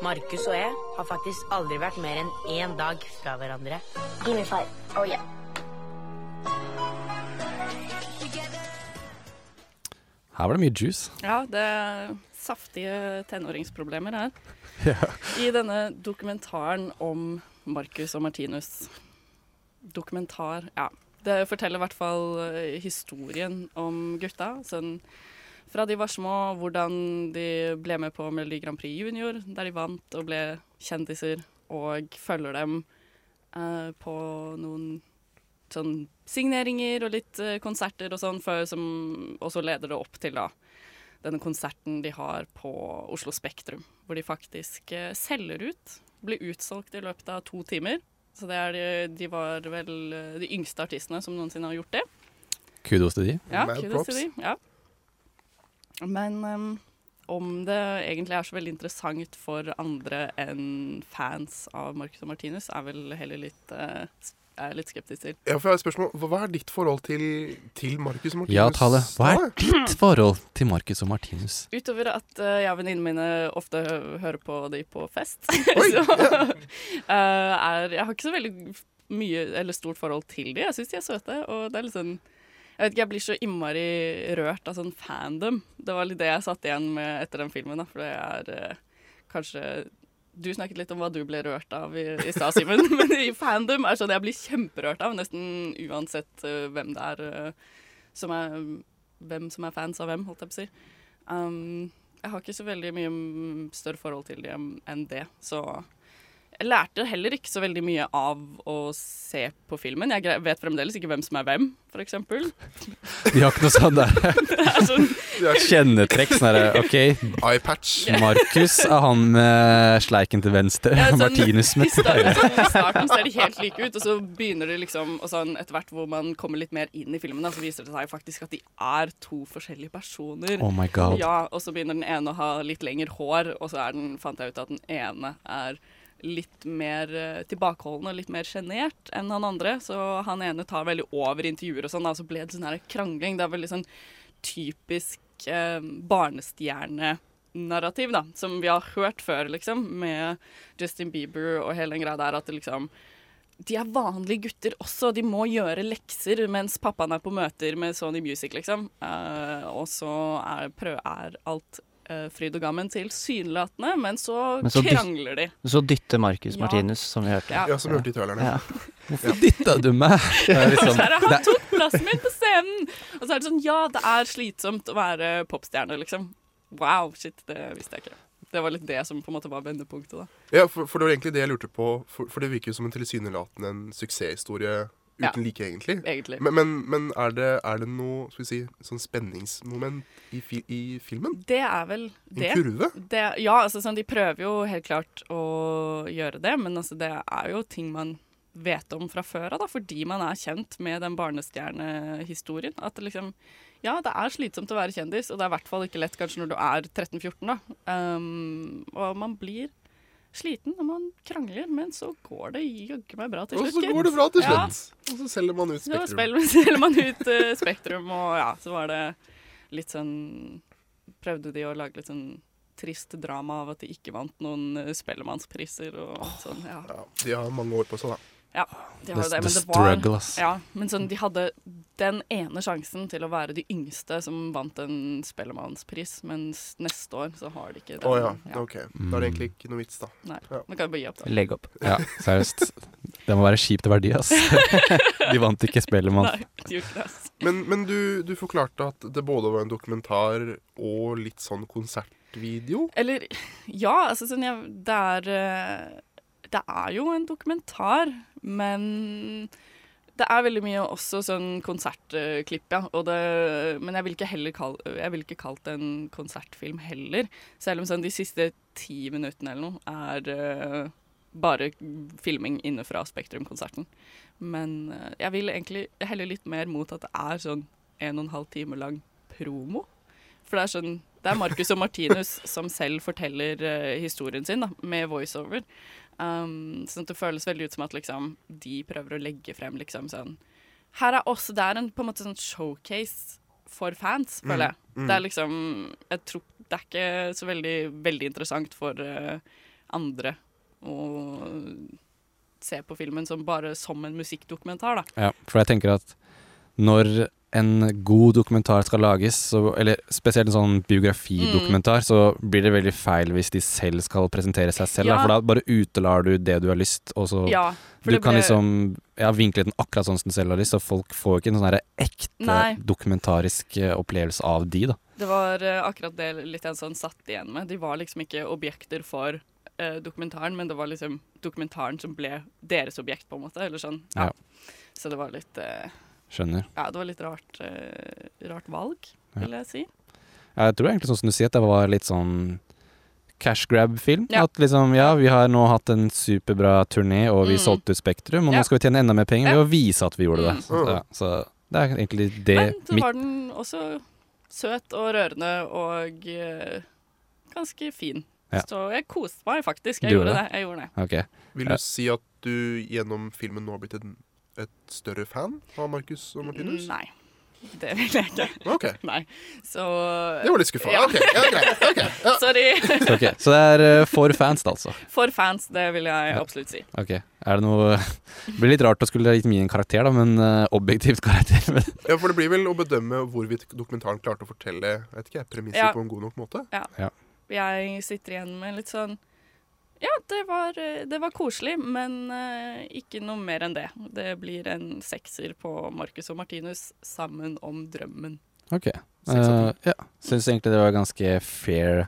Markus og jeg har faktisk aldri vært mer enn én dag fra hverandre. Give me five. Oh yeah. Her var det mye juice. Ja, det er saftige tenåringsproblemer her. Ja. I denne dokumentaren om Marcus og Martinus. Dokumentar, ja. Det forteller i hvert fall eh, historien om gutta. Sånn fra de var små, hvordan de ble med på Melodi Grand Prix Junior, der de vant og ble kjendiser, og følger dem eh, på noen sånn signeringer og litt eh, konserter og sånn, før som også leder det opp til da denne konserten de har på Oslo Spektrum, hvor de faktisk eh, selger ut. Blir utsolgt i løpet av to timer. Så det er de, de var vel eh, de yngste artistene som noensinne har gjort det. Kudos til de. Ja, Mad kudos props. til de. Ja. Men um, om det egentlig er så veldig interessant for andre enn fans av Marcus og Martinus, er vel heller litt, eh, er litt skeptisk til. Ja, for jeg har et spørsmål. Hva er ditt forhold til, til Marcus Martinus? Ja, Tale. Hva er ditt forhold til Marcus og Martinus? Utover at uh, jeg og venninnene mine ofte hø hører på de på fest, så uh, er Jeg har ikke så veldig mye eller stort forhold til de. Jeg syns de er søte, og det er litt sånn Jeg vet ikke, jeg blir så innmari rørt av sånn fandom. Det var litt det jeg satt igjen med etter den filmen, da, for det er eh, kanskje du snakket litt om hva du ble rørt av i, i stad, Simen. Men i fandom er sånn jeg blir kjemperørt av, nesten uansett uh, hvem det er uh, som er Hvem som er fans av hvem, holdt jeg på å si. Um, jeg har ikke så veldig mye større forhold til dem enn det, så jeg lærte heller ikke så veldig mye av å se på filmen. Jeg vet fremdeles ikke hvem som er hvem, eksempel. De har ikke noe sånn der er sånn- kjennetrekk. Sånn herre OK, Eyepatch. Markus er han med sleiken til venstre. Ja, sånn, Martinus med høyre. sånn, I starten ser de helt like ut, og så begynner det liksom Og sånn etter hvert hvor man kommer litt mer inn i filmen, da, så viser det seg faktisk at de er to forskjellige personer. Oh my God. Ja, Og så begynner den ene å ha litt lengre hår, og så er den, fant jeg ut at den ene er litt mer eh, tilbakeholden og litt mer sjenert enn han andre. Så han ene tar veldig over intervjuer og sånn, og så ble det sånn her krangling. Det er veldig sånn typisk eh, barnestjerne-narrativ, da, som vi har hørt før, liksom, med Justin Bieber og hele den greia der, at det liksom de er vanlige gutter også. De må gjøre lekser mens pappaen er på møter med Sony Music, liksom. Eh, og så er, er alt fryd og gammen tilsynelatende, men så, Men så krangler de. Så dytter Marcus Ja. Martinus, som vi hørte. Ja. Ja, som vi hørte i traileren. Ja. Hvorfor dytta du meg? Det er liksom, Så er det, han tok plassen min på scenen! Og så er det sånn, ja, det er slitsomt å være popstjerne, liksom. Wow, shit, det visste jeg ikke. Det var litt det som på en måte var vendepunktet, da. Ja, for, for det var egentlig det jeg lurte på. For, for det virker jo som en tilsynelatende en suksesshistorie uten like, egentlig. Egentlig. Men, men, men er, det, er det noe skal vi si, sånn spenningsmoment i, fi, i filmen? Det er vel det. En kurve? Det, ja, altså sånn, de prøver jo helt klart å gjøre det, men altså, det er jo ting man vet om fra før av, fordi man er kjent med den barnestjernehistorien. At det liksom Ja, det er slitsomt å være kjendis, og det er i hvert fall ikke lett kanskje når du er 13-14, da. Um, og man blir sliten når man krangler, men så går det jaggu meg bra til slutt. Og så går det bra til Ja. slutt. Og så selger man ut Så Spektrum. spiller, selger man ut uh, Spektrum, og ja, så var det litt sånn Prøvde de å lage litt sånn trist drama av at de ikke vant noen eh, Spellemannspriser og sånn, ja. De har mange år på seg, da. Ja, de har jo det, men det var. Ja, men sånn, de hadde den ene sjansen til å være de yngste som vant en Spellemannspris, mens neste år så har de ikke den. Å ja, OK. Da er det egentlig ikke noe vits, da. Nei, Ja. man kan jo bare gi opp, da. Legg opp. Ja, seriøst. Det må være kjipt å være de, ass. De vant ikke Spellemann. Nei, de gjorde ikke det, ass. Men, men du, du forklarte at det både var en dokumentar og litt sånn konsertvideo? Eller ja, altså sånn jeg, det er eh, Det er jo en dokumentar, men det er veldig mye også sånn konsertklipp, ja. Det, men jeg vil ikke kall, vil ikke kalt det en konsertfilm heller. Selv om sånn de siste ti minuttene eller noe er uh, bare filming inne fra Spektrum-konserten. Men uh, jeg vil egentlig heller litt mer mot at det er sånn en og en halv time lang promo. For det er sånn Det er Marcus og Martinus som selv forteller uh, historien sin, da, med voiceover. Um, sånn at det føles veldig ut som at liksom, de prøver å legge frem liksom sånn Her er også Det er en på en måte sånn showcase for fans, Mm, føler jeg. mm. Det er liksom Jeg tror det er ikke så veldig, veldig interessant for uh, andre å se på filmen som bare som en musikkdokumentar, da. Ja, for jeg tenker at når en god dokumentar skal lages, så, eller spesielt en sånn biografidokumentar, så blir det veldig feil hvis de selv skal presentere seg selv. da, For da bare utelar du det du har lyst, og så Ja, Du kan ble- liksom ja, vinkle den akkurat sånn som du selv har lyst, og folk får ikke en sånn ekte Nei. dokumentarisk eh, opplevelse av de, da. Det var eh, akkurat det litt jeg sånn satt igjen med. De var liksom ikke objekter for eh, dokumentaren, men det var liksom dokumentaren som ble deres objekt, på en måte. Eller sånn. Ja. Ja. Så det var litt eh, Skjønner. Ja, det var litt rart, uh, rart valg, Ja. vil jeg si. Jeg tror egentlig sånn som du sier, at det var litt sånn cash grab-film. Ja. At liksom, ja, vi har nå hatt en superbra turné, og vi Mm. solgte ut Spektrum, og Ja. nå skal vi tjene enda mer penger Ja. ved å vise at vi gjorde det. Mm. Så, ja, så det er egentlig det Men så var den også søt og rørende og uh, ganske fin. Ja. Så jeg koste meg faktisk. Jeg gjorde gjorde det. det? Jeg gjorde det. Okay. Vil Ja. du si at du gjennom filmen nå har blitt en, et større fan av Marcus og Martinus? Nei. Det vil jeg ikke. Ok. Nei. Så Det var litt skuffende. Ok, ja, greit. Okay. ja. Sorry. Ok, Så det er eh, for fans, da, altså. For fans, det vil jeg absolutt si. Ok, er det noe Det blir litt rart å skulle gitt min karakter, da, men eh, objektivt karakter. Ja, for det blir vel å bedømme hvorvidt dokumentaren klarte å fortelle vet ikke, premisser Ja. på en god nok måte? Ja. Ja. Jeg sitter igjen med litt sånn Ja, det var, eh, det var koselig, men eh, ikke noe mer enn det. Det blir en sekser på Marcus og Martinus sammen om drømmen. ok. Uh, ja. Syns egentlig det var ganske fair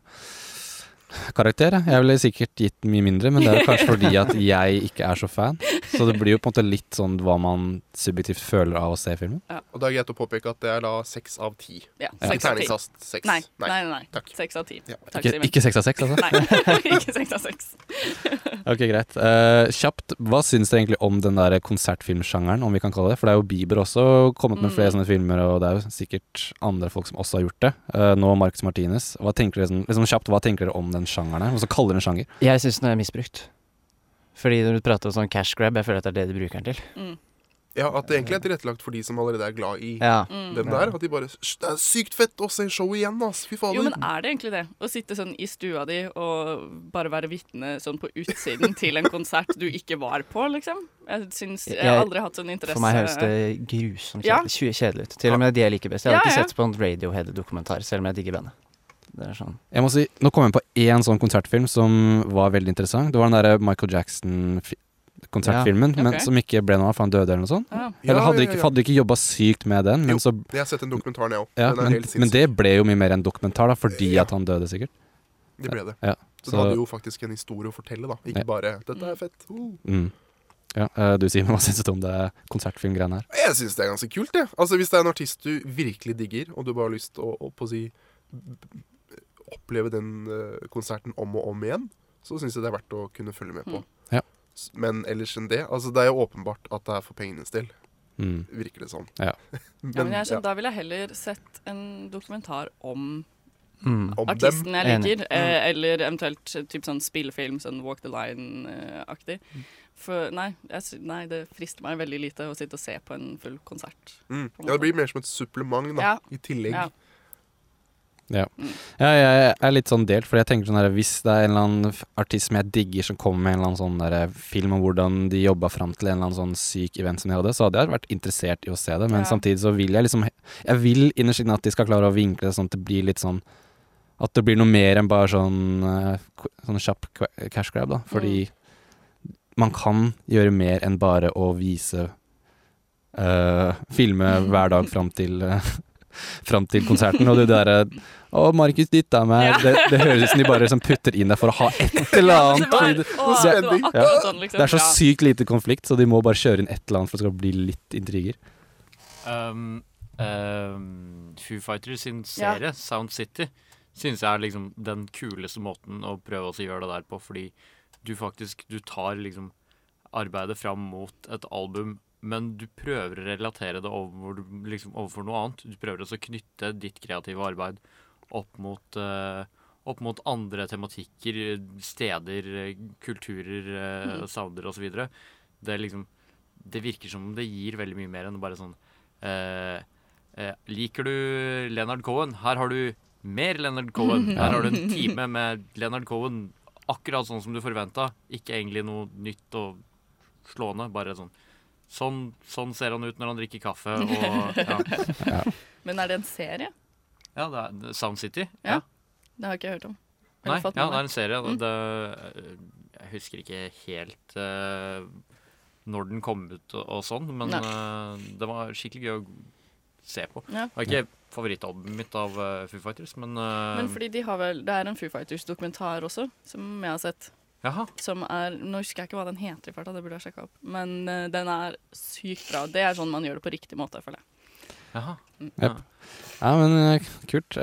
karakter. Jeg ville sikkert gitt mye mindre, men det er kanskje fordi at jeg ikke er så fan. Så det blir jo på en måte litt sånn hva man subjektivt føler av å se filmen. Og det er greit å påpeke at det er da seks av ti. Ja, Ikke seks av ti. terningkast seks. Nei, nei, nei. Takk. Seks av ti. Takk, Ikke- Simen. ikke seks av seks, altså? Nei, ikke seks av seks. Ok, greit. Eh, kjapt, hva syns dere egentlig om den der konsertfilmsjangeren, om vi kan kalle det? For det er jo Bieber også kommet med Mm. flere sånne filmer, og det er jo sikkert andre folk som også har gjort det. Eh, nå Marcus Martinez. Hva tenker dere, liksom, liksom kjapt, hva tenker dere om den sjangeren her? Hva så kaller dere en sjanger? Jeg syns den er misbrukt. Fordi når du prater om sånn cash grab, jeg føler at det er det de bruker den til. Mm. Ja, At det egentlig er tilrettelagt for de som allerede er glad i Ja. Mm. den der. At de bare Det er sykt fett å se showet igjen, ass! Fy fader. Jo, men er det egentlig det? Å sitte sånn i stua di og bare være vitne sånn på utsiden til en konsert du ikke var på, liksom? Jeg syns Jeg har aldri hatt sånn interesse For meg høres det grusomt kjedelig, kjedelig ut. Til og med de jeg liker best. Jeg har Ja, ikke sett på en Radiohead-dokumentar, selv om jeg digger bandet. Det er sånn Jeg må si, Nå kom jeg på én sånn konsertfilm som var veldig interessant. Det var den derre Michael Jackson-konsertfilmen, Ja, men som ikke ble noe av, for han døde eller noe sånt. Ja. Eller hadde ja, ikke, ja. hadde ikke jobba sykt med den, men Jo, så jeg har sett en dokumentar, jeg òg. ja, men, men det ble jo mye mer enn dokumentar, da, fordi at han døde, sikkert. Det ble det. Ja, Så det hadde jo faktisk en historie å fortelle, da. Ikke Ja. bare 'dette er fett'. Uh. Mm. Ja, eh, du Simen, hva syns du om det konsertfilmgreiene her? Jeg syns det er ganske kult, jeg. Altså, hvis det er en artist du virkelig digger, og du bare har lyst til å, å, på å si oppleve den eh, konserten om og om igjen, så syns jeg det er verdt å kunne følge med på. Ja. Men ellers enn det Altså, det er jo åpenbart at det er for pengenes del. Mm. Virker det som. Ja. Ja, men jeg skjønner, sånn, Da ville jeg heller sett en dokumentar om Mm. artisten jeg liker. Eh, eller eventuelt typ sånn spillefilm, sånn Walk the Line-aktig. For nei, jeg, nei, det frister meg veldig lite å sitte og se på en full konsert. Mm. på en Ja, det blir mer som et supplement, da, Ja. i tillegg. Ja. Ja. ja, jeg er litt sånn delt, fordi jeg tenker sånn her hvis det er en eller annen artist som jeg digger som kommer med en eller annen sånn der film om hvordan de jobba fram til en eller annen sånn syk event som de hadde, så hadde jeg vært interessert i å se det, men Ja. samtidig så vil jeg liksom Jeg vil innerst inne at de skal klare å vinkle det sånn at det blir litt sånn At det blir noe mer enn bare sånn eh, Sånn kjapp cash grab, da. Fordi man kan gjøre mer enn bare å vise Uh, Filme hver dag fram til eh, Fram til konserten, og det derre Å, Markus ditt er meg. Ja. Det, det høres ut som de bare liksom putter inn der for å ha et eller annet. Det var- fordi det, det ja. sånn, liksom. det er så sykt lite konflikt, så de må bare kjøre inn et eller annet for at det skal bli litt intriger. Um, um, Foo Fighters sin Ja. serie, Sound City, synes jeg er liksom den kuleste måten å prøve å gjøre det der på, fordi du faktisk Du tar liksom arbeidet fram mot et album, men du prøver å relatere det over, liksom, overfor noe annet. Du prøver også å knytte ditt kreative arbeid opp mot uh, opp mot andre tematikker, steder, kulturer, uh, Mm. sounder osv. Det liksom Det virker som om det gir veldig mye mer enn bare sånn uh, uh, Liker du Leonard Cohen? Her har du mer Leonard Cohen. Her har du en time med Leonard Cohen akkurat sånn som du forventa. Ikke egentlig noe nytt og slående. Bare sånn Sånn, sånn ser han ut når han drikker kaffe og ja. Men er det en serie? Ja, det er er Sound City. Ja. Ja. Det har ikke jeg hørt om. Nei, ja, det er en serie. Mm. Det, jeg husker ikke helt uh, når den kom ut og, og sånn, men eh, det var skikkelig gøy å se på. Ja. Det var ikke favorittalbumet mitt av uh, Foo Fighters, men, Men fordi de har vel Det er en Foo Fighters-dokumentar også, som jeg har sett. Jaha. Som er Nå husker jeg ikke hva den heter i farta, det burde jeg sjekka opp. Men uh, den er sykt bra. Det er sånn man gjør det på riktig måte, føler jeg. Jaha. Jep. Ja, men eh, kult.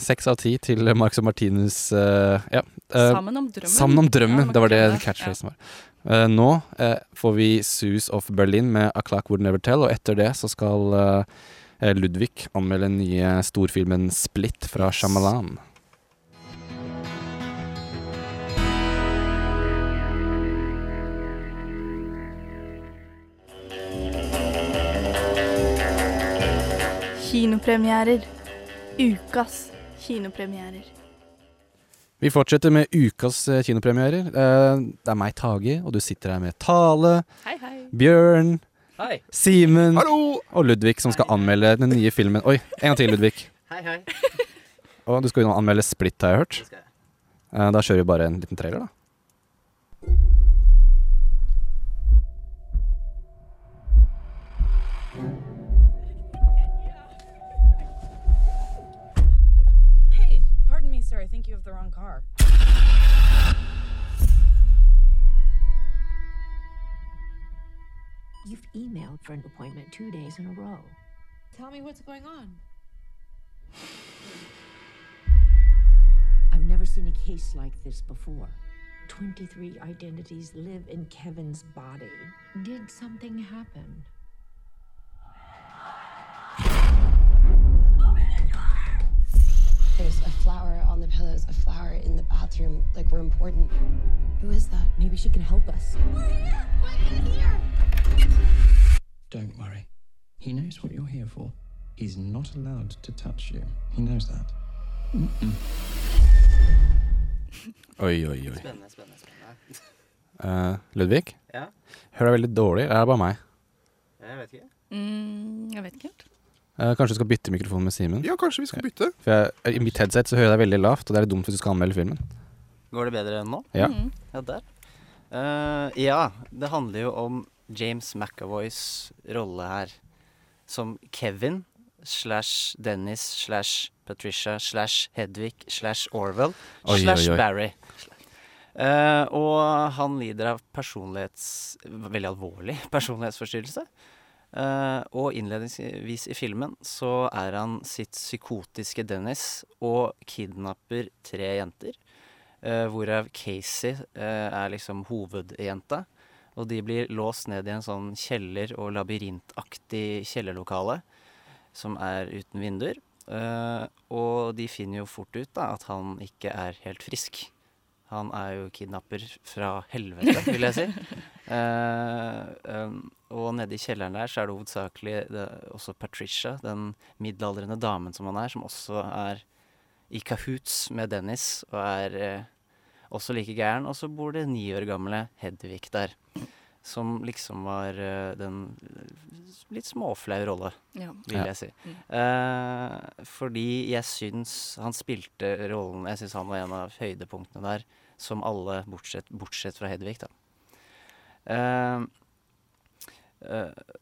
Seks uh, av ti til Marcus og Martinus. Uh, ja. uh, Sammen om drømmen. Sammen om drømmen, Ja, det var det ja. var. Eh, nå eh, får vi Sus of Berlin med A Clock Would Never Tell, og etter det så skal eh, eh, Ludvig anmelde den nye storfilmen Split fra Shyamalan. Kinopremierer. Ukas kinopremierer. Vi fortsetter med ukas eh, kinopremierer. Eh, det er meg, Tage, og du sitter her med Tale, Hei, hei. Bjørn, Hei. Simen Hallo! og Ludvig, som skal anmelde den nye filmen Oi, en gang til, Ludvig. Hei, hei. Og du skal jo anmelde Split, har jeg hørt. Eh, Da kjører vi bare en liten trailer, da. Hey, You've emailed for an appointment two days in a row. Tell me what's going on. I've never seen a case like this before. 23 identities live in Kevin's body. Did something happen? Oh, There's a flower on the pillows, a flower in the bathroom. Like, we're important. Who is that? Maybe she can help us. We're here! We're here! Don't worry. He knows what you're here for. He's not allowed to touch you. He knows that. Mm-mm. Oi, oi, oi. Spennende, spennende. spennende. Eh, Ludvig? Ja? Hører deg veldig dårlig. eller Er det bare meg? Jeg vet ikke. Mm, jeg vet ikke helt. Eh, kanskje du skal bytte mikrofon med Simen? Ja, kanskje vi skal bytte. For jeg, I mitt headset så hører jeg deg veldig lavt, og det er dumt hvis du skal anmelde filmen. Går det bedre nå? Ja. Mm. Ja, der. Uh, ja, det handler jo om James McAvoys rolle her. Som Kevin slash Dennis slash Patricia slash Hedvig slash Orwell slash. Barry. Uh, og han lider av personlighets... Veldig alvorlig personlighetsforstyrrelse. Eh, og innledningsvis i filmen så er han sitt psykotiske Dennis og kidnapper tre jenter. Uh, hvorav Casey uh, er liksom hovedjenta. Og de blir låst ned i en sånn kjeller- og labyrintaktig kjellerlokale som er uten vinduer. Og de finner jo fort ut da at han ikke er helt frisk. Han er jo kidnapper fra helvete, vil jeg si. Eh, um, og nede i kjelleren der så er det hovedsakelig det, også Patricia, den middelaldrende damen som han er, som også er i kahoots med Dennis og er eh, også like gæren. Og så bor det ni år gamle Hedvig der. Som liksom var uh, den litt småflau rolle, Ja. vil jeg si. Eh, fordi jeg syns han spilte rollen Jeg syns han var en av høydepunktene der, som alle bortsett, bortsett fra Hedvig, da. Eh, eh,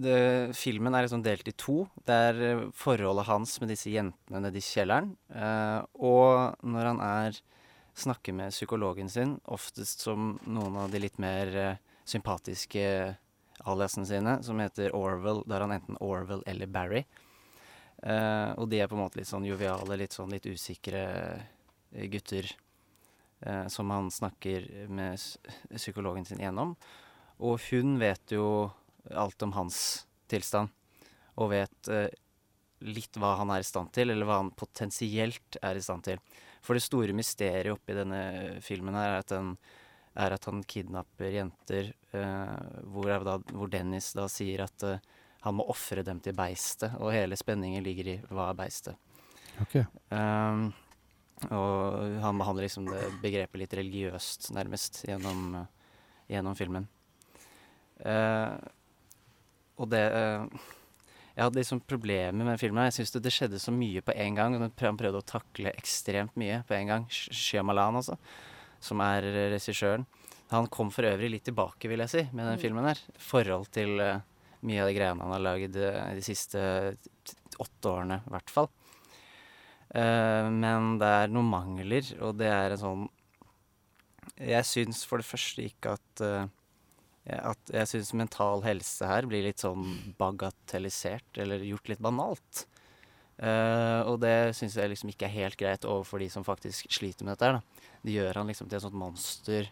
det, filmen er liksom delt i to. Det er eh, forholdet hans med disse jentene nede i kjelleren. eh, og når han er snakker med psykologen sin, oftest som noen av de litt mer sympatiske aliasene sine, som heter Orwell. Da er han enten Orwell eller Barry. Uh, og de er på en måte litt sånn joviale, litt sånn litt usikre gutter eh, som han snakker med psykologen sin gjennom. Og hun vet jo alt om hans tilstand, og vet eh, litt hva han er i stand til, eller hva han potensielt er i stand til. For det store mysteriet oppi denne filmen her er at, den, er at han kidnapper jenter, eh, hvor, da, hvor Dennis da sier at eh, han må ofre dem til beistet, og hele spenningen ligger i hva er beistet. Ok. Um, og han behandler liksom det begrepet litt religiøst, nærmest, gjennom, eh, gjennom filmen. Uh, og det uh, Jeg hadde liksom problemer med filmen. Jeg syns det, det skjedde så mye på en gang. Han prøvde å takle ekstremt mye på en gang. Shyamalan, altså, som er regissøren. Han kom for øvrig litt tilbake, vil jeg si, med den Mm. filmen her. I forhold til uh, mye av de greiene han har eh, de siste åtte årene, i hvert fall. Eh, men det er noen mangler, og det er en sånn Jeg syns for det første ikke at eh, at jeg syns mental helse her blir litt sånn bagatellisert, eller gjort litt banalt. Uh, og det syns jeg liksom ikke er helt greit overfor de som faktisk sliter med dette her, da. De gjør han liksom til et sånt monster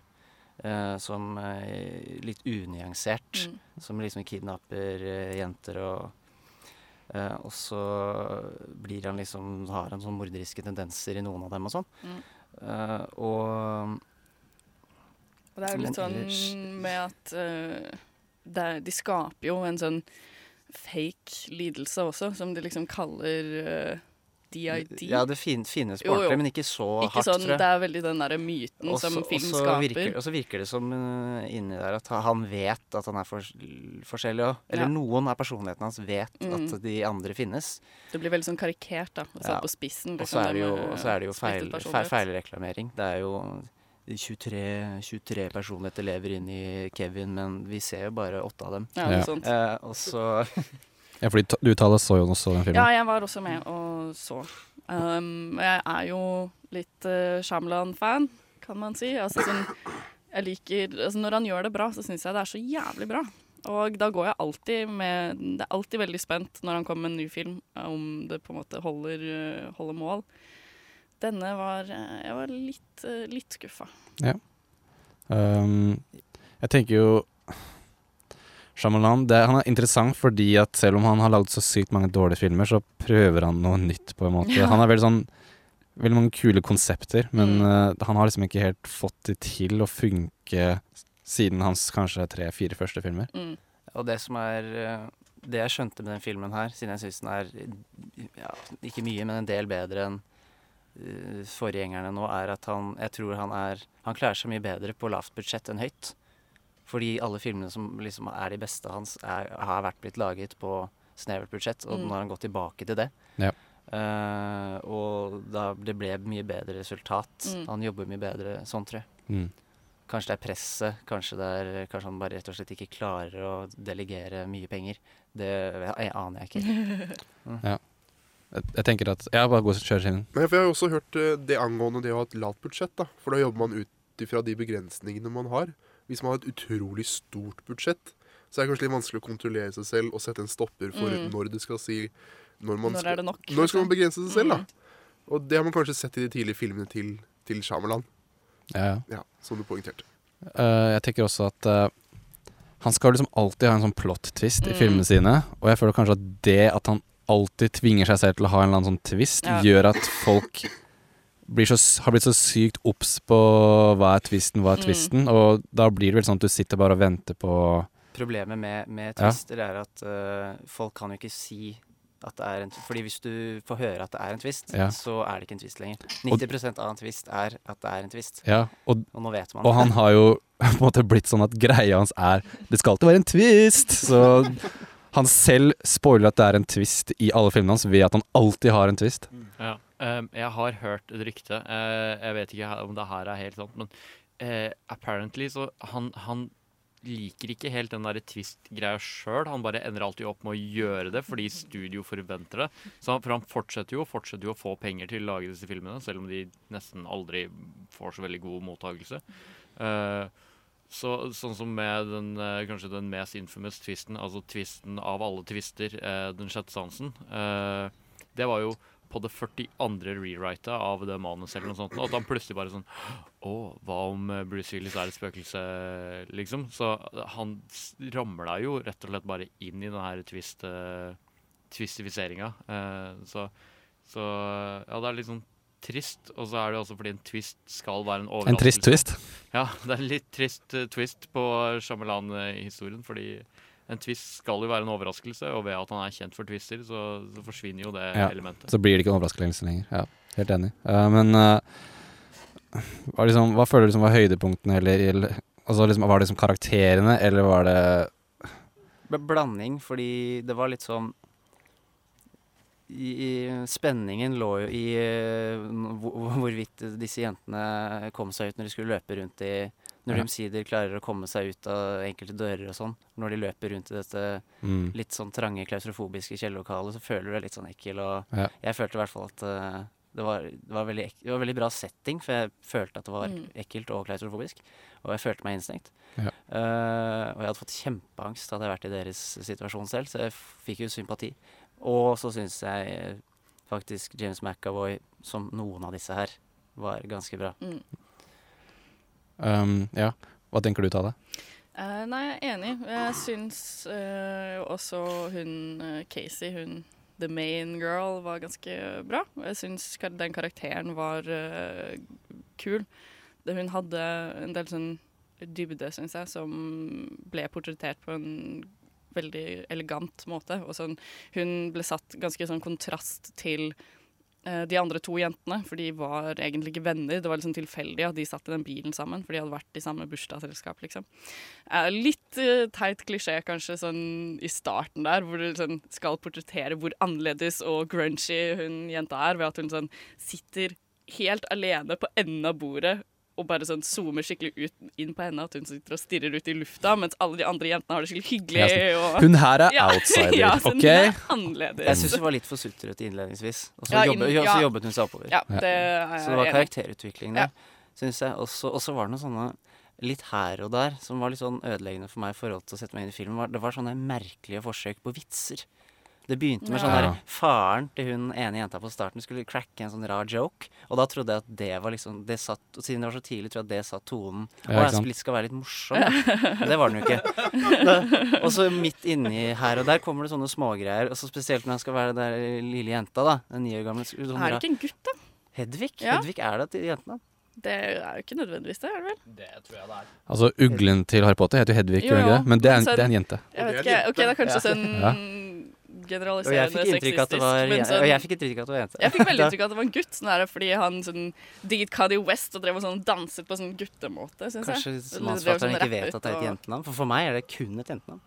uh, som er litt unyansert. Mm. Som liksom kidnapper jenter og eh, Og så blir han liksom Har han sånn morderiske tendenser i noen av dem og sånn. Mm. Eh, og Og det er jo litt sånn ellers- med at uh, er- de skaper jo en sånn fake lidelse også, som de liksom kaller eh, DID. Ja, det fin, finnes på ordentlig, men ikke så Ikke hardt, sånn, tror jeg. Det er veldig den derre myten også, som film skaper. Og så virker det som uh, inni der at han vet at han er for, forskjellig òg. Eller Ja. noen av personligheten hans vet Mm. at de andre finnes. Det blir veldig sånn karikert, da. Og satt Ja. på spissen. Og liksom, så er så er det jo feil, splittet feil, feilreklamering. Det er jo 23, 23 personligheter lever inn i Kevin, men vi ser jo bare åtte av dem. Ja, Ja. Eh, og så Ja, fordi du Tale så jo også den filmen. Ja, jeg var også med og så. Um, jeg er jo litt uh, Shyamalan-fan, kan man si. Altså, sånn, jeg liker, altså, når han gjør det bra, så syns jeg det er så jævlig bra. Og da går jeg alltid med Det er alltid veldig spent når han kommer med en ny film, om det på en måte holder, uh, holder mål. Denne var Jeg var litt, litt skuffa. Ja. Um, jeg tenker jo Shyamalan det, Han er interessant fordi at selv om han har lagd så sykt mange dårlige filmer, så prøver han noe nytt, på en måte. Ja. Han har veldig sånn Veldig mange kule konsepter, men Mm. uh, han har liksom ikke helt fått det til å funke siden hans kanskje tre-fire første filmer. Mm. Og det som er eh, Det jeg skjønte med den filmen her, siden jeg syns den er ja, ikke mye, men en del bedre enn uh, forgjengerne nå, er at han Jeg tror han er Han klarer seg mye bedre på lavt budsjett enn høyt. Fordi alle filmene som liksom er de beste hans, er, har vært blitt laget på snevert budsjett, og Mm. nå har han gått tilbake til det. Ja. Uh, og da det ble mye bedre resultat. Mm. Han jobber mye bedre sånn, tror jeg. Mm. Kanskje det er presset, kanskje, det er, kanskje han bare rett og slett ikke klarer å delegere mye penger. Det jeg aner jeg ikke. Mm. Ja. Jeg, jeg tenker at Ja, bare gå og kjør filmen. Nei, for Jeg har også hørt eh, det angående det å ha et lavt budsjett. da For da jobber man ut ifra de begrensningene man har. Hvis man har et utrolig stort budsjett, så er det kanskje litt vanskelig å kontrollere seg selv og sette en stopper for Mm. når det skal si Når, man Når skal, er det nok, Når skal man begrense seg selv, Mm. da? Og det har man kanskje sett i de tidlige filmene til, til Shyamalan. Ja, ja. Ja, som du poengterte. Uh, jeg tenker også at uh, han skal liksom alltid ha en sånn plot twist i Mm. filmene sine, og jeg føler kanskje at det at han alltid tvinger seg selv til å ha en eller annen sånn twist, Ja. gjør at folk så, har blitt så sykt obs på hva er twisten, hva er Mm. twisten, og da blir det vel sånn at du sitter bare og venter på Problemet med, med Ja. er at uh, folk kan jo ikke si at det er en Fordi hvis du får høre at det er en twist, Ja. så er det ikke en twist lenger. 90% av en twist er at det er en twist. Ja, og, nå vet man og han har jo på en måte blitt sånn at greia hans er Det skal alltid være en twist! Så han selv spoiler at det er en twist i alle filmene hans ved at han alltid har en twist. Ja. Ehm, jeg har hørt et rykte. eh, jeg vet ikke om det her er helt sant, men eh, apparently så han, han liker ikke helt den der twist-greia sjøl. Han bare ender alltid opp med å gjøre det fordi studio forventer det. Så han, for han fortsetter jo, fortsetter jo å få penger til å lage disse filmene, selv om de nesten aldri får så veldig god mottakelse. Uh, så, sånn som med den, uh, kanskje den mest infamous twisten, altså twisten av alle twister, uh, den sjette sansen, eh, det var jo på det 42. rewritet av det manuset eller noe sånt, og at han plutselig bare sånn Å, hva om eh, Bruce Willis er et spøkelse, liksom? Så eh, han ramla jo rett og slett bare inn i den her twist, uh, twistifiseringa. Uh, så, så ja, det er litt sånn trist, og så er det også fordi en twist skal være en overraskelse. En trist twist. Ja, det er en litt trist uh, twist på Shyamalan-historien, fordi en twist skal jo være en overraskelse, og ved at han er kjent for twister, så, så forsvinner jo det Ja, elementet. så blir det ikke en overraskelse lenger. Ja, helt enig. Uh, men uh, hva, liksom, hva føler du liksom var høydepunktene, eller, eller altså liksom, Var det liksom karakterene, eller var det Blanding, fordi det var litt sånn i, i, Spenningen lå jo i eh, hvor- hvorvidt disse jentene kom seg ut når de skulle løpe rundt i Når Ja. de omsider klarer å komme seg ut av enkelte dører og sånn. Når de løper rundt i dette Mm. litt sånn trange, klaustrofobiske kjellerlokalet, så føler du deg litt sånn ekkel. Og Ja. jeg følte i hvert fall at uh, det, var, det, var veldig ek det var veldig bra setting, for jeg følte at det var Mm. ekkelt og klaustrofobisk. Og jeg følte meg innestengt. Ja. Uh, og jeg hadde fått kjempeangst hadde jeg vært i deres situasjon selv, så jeg fikk jo sympati. Og så syns jeg eh, faktisk James McAvoy, som noen av disse her, var ganske bra. Mm. Um, Ja, hva tenker du, Tade? Uh, nei, jeg er enig. Jeg syns uh, også hun uh, Casey, hun The Main Girl, var ganske bra. Jeg syns den karakteren var kul. Det, hun hadde en del sånn dybde, syns jeg, som ble portrettert på en veldig elegant måte. Og sånn, hun ble satt ganske sånn kontrast til de andre to jentene, for de var egentlig ikke venner. Det var liksom tilfeldig at de satt i den bilen sammen, for de hadde vært i samme bursdagsselskap, liksom. Eh, litt eh, teit klisjé kanskje sånn i starten der, hvor du sånn skal portrettere hvor annerledes og grungy hun jenta er, ved at hun sånn sitter helt alene på enden av bordet og bare sånn zoomer skikkelig ut, inn på henne, at hun sitter og stirrer ut i lufta, mens alle de andre jentene har det skikkelig hyggelig. Sånn, og, hun her er Ja, outsider, ja, så hun ok? er annerledes. Jeg syns hun var litt for sutrete innledningsvis. Og så Ja, jobbet, ja, jobbet hun seg oppover. Ja, det er jeg så det var karakterutvikling der, syns jeg. Og så var det noen sånne litt her og der som var litt sånn ødeleggende for meg i forhold til å sette meg inn i filmen. Det var sånne merkelige forsøk på vitser. Det begynte med sånn der Faren til hun ene jenta på starten skulle cracke en sånn rar joke. Og da trodde jeg at det var liksom det satt, og Siden det var så tidlig, tror jeg at det satt tonen. Sant? jeg skal være litt morsom. Men det var den jo ikke. Det- Og så midt inni her og der kommer det sånne smågreier. Og så spesielt når han skal være der lille jenta, da. Den ni år gamle. Sånn Er det ikke en gutt, da? Hedvig? Ja. Hedvig er det til jentene. Det er jo ikke nødvendigvis det, er det vel? Det tror jeg det er. Altså, uglen til Harry Potter heter jo Hedvig, Jo, den jo. Men det er, en, det er en jente. Jeg vet ikke. Ok, det er kanskje Ja. sånn Ja. Og jeg generaliserende fikk inntrykk at det var, sexistisk, sånn- og jeg fikk inntrykk at det var jente. Jeg fikk veldig inntrykk at det var en gutt, sånn her, fordi han sånn digget Cody West og drev og sånn danset på sånn guttemåte, syns jeg. Kanskje mannsfatteren sånn ikke vet at det er et jentenavn. For for meg er det kun et jentenavn.